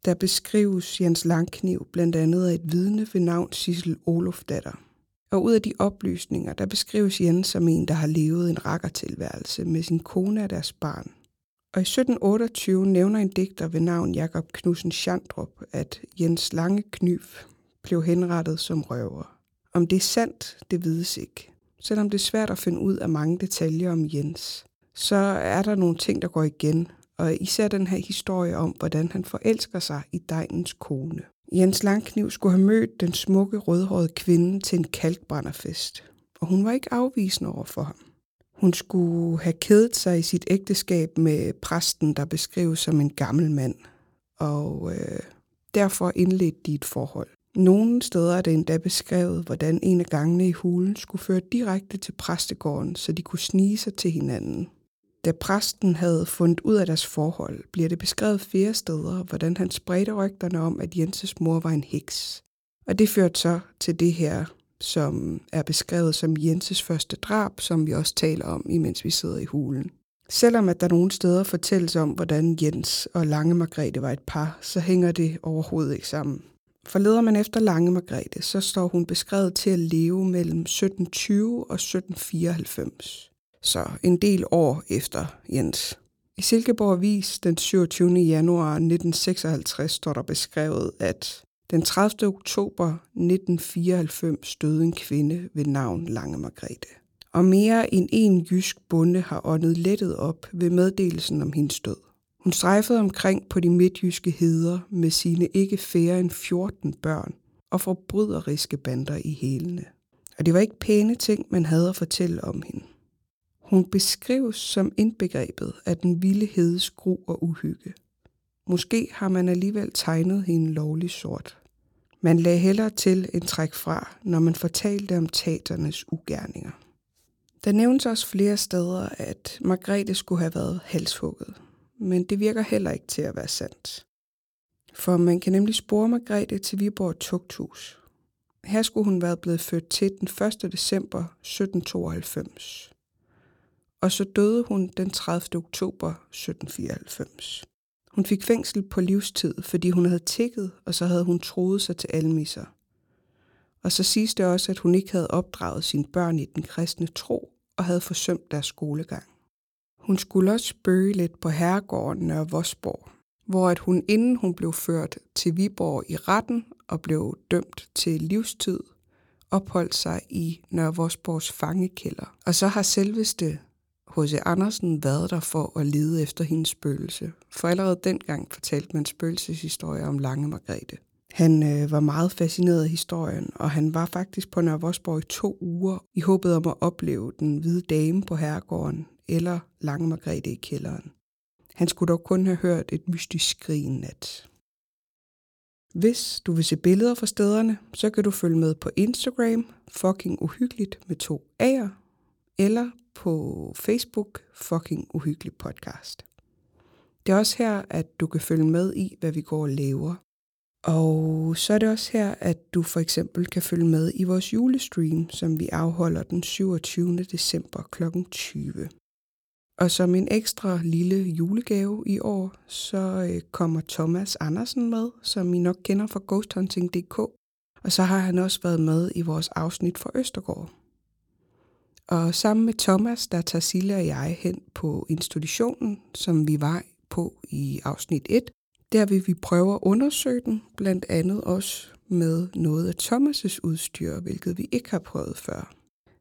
der beskrives Jens Langkniv blandt andet af et vidne ved navn Sissel Olofdatter. Og ud af de oplysninger, der beskrives Jens som en, der har levet en rakkertilværelse med sin kone og deres barn. Og i 1728 nævner en digter ved navn Jakob Knudsen Schandrup, at Jens Lange Knyv blev henrettet som røver. Om det er sandt, det vides ikke. Selvom det er svært at finde ud af mange detaljer om Jens, så er der nogle ting, der går igen, og især den her historie om, hvordan han forelsker sig i Dejnens kone. Jens Langkniv skulle have mødt den smukke rødhårede kvinde til en kalkbrænderfest, og hun var ikke afvisende over for ham. Hun skulle have kædet sig i sit ægteskab med præsten, der beskrives som en gammel mand, og øh, derfor indledte de et forhold. Nogle steder er det endda beskrevet, hvordan en af gangene i hulen skulle føre direkte til præstegården, så de kunne snige sig til hinanden. Da præsten havde fundet ud af deres forhold, bliver det beskrevet flere steder, hvordan han spredte rygterne om, at Jenses mor var en heks. Og det førte så til det her, som er beskrevet som Jenses første drab, som vi også taler om, imens vi sidder i hulen. Selvom at der nogle steder fortælles om, hvordan Jens og Lange Margrethe var et par, så hænger det overhovedet ikke sammen. For leder man efter Lange Margrethe, så står hun beskrevet til at leve mellem 1720 og 1794 så en del år efter Jens. I Silkeborg Avis den 27. januar 1956 står der beskrevet, at den 30. oktober 1994 døde en kvinde ved navn Lange Margrethe. Og mere end en jysk bonde har åndet lettet op ved meddelelsen om hendes død. Hun strejfede omkring på de midtjyske heder med sine ikke færre end 14 børn og forbryderiske bander i hælene. Og det var ikke pæne ting, man havde at fortælle om hende. Hun beskrives som indbegrebet af den vilde hedes gru og uhygge. Måske har man alligevel tegnet hende lovlig sort. Man lagde hellere til en træk fra, når man fortalte om taternes ugerninger. Der nævnes også flere steder, at Margrethe skulle have været halshugget, men det virker heller ikke til at være sandt. For man kan nemlig spore Margrethe til Viborg Tugthus. Her skulle hun være blevet født til den 1. december 1792 og så døde hun den 30. oktober 1794. Hun fik fængsel på livstid, fordi hun havde tækket, og så havde hun troet sig til almisser. Og så siges det også, at hun ikke havde opdraget sine børn i den kristne tro og havde forsømt deres skolegang. Hun skulle også bøge lidt på herregården Nørre Vosborg, hvor at hun inden hun blev ført til Viborg i retten og blev dømt til livstid, opholdt sig i Nørre Vosborgs fangekælder. Og så har selveste H.C. Andersen været der for at lede efter hendes spøgelse, for allerede dengang fortalte man spøgelseshistorier om Lange Margrethe. Han øh, var meget fascineret af historien, og han var faktisk på Nørre Vosborg i to uger i håbet om at opleve den hvide dame på herregården eller Lange Margrethe i kælderen. Han skulle dog kun have hørt et mystisk skrig nat. Hvis du vil se billeder fra stederne, så kan du følge med på Instagram, fucking uhyggeligt med to A'er, eller på Facebook, Fucking Uhyggelig Podcast. Det er også her, at du kan følge med i, hvad vi går og laver. Og så er det også her, at du for eksempel kan følge med i vores julestream, som vi afholder den 27. december kl. 20. Og som en ekstra lille julegave i år, så øh, kommer Thomas Andersen med, som I nok kender fra ghosthunting.dk. Og så har han også været med i vores afsnit for Østergård. Og sammen med Thomas, der tager Silla og jeg hen på institutionen, som vi var på i afsnit 1, Der vil vi prøve at undersøge den, blandt andet også med noget af Thomas' udstyr, hvilket vi ikke har prøvet før.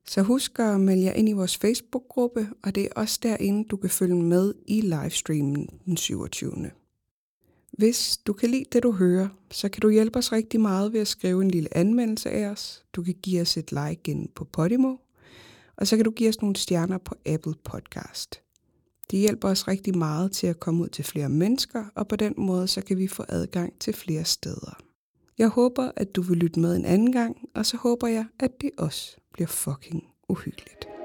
Så husk at melde jer ind i vores Facebook-gruppe, og det er også derinde, du kan følge med i livestreamen den 27. Hvis du kan lide det, du hører, så kan du hjælpe os rigtig meget ved at skrive en lille anmeldelse af os. Du kan give os et like ind på Podimo, og så kan du give os nogle stjerner på Apple Podcast. Det hjælper os rigtig meget til at komme ud til flere mennesker, og på den måde så kan vi få adgang til flere steder. Jeg håber, at du vil lytte med en anden gang, og så håber jeg, at det også bliver fucking uhyggeligt.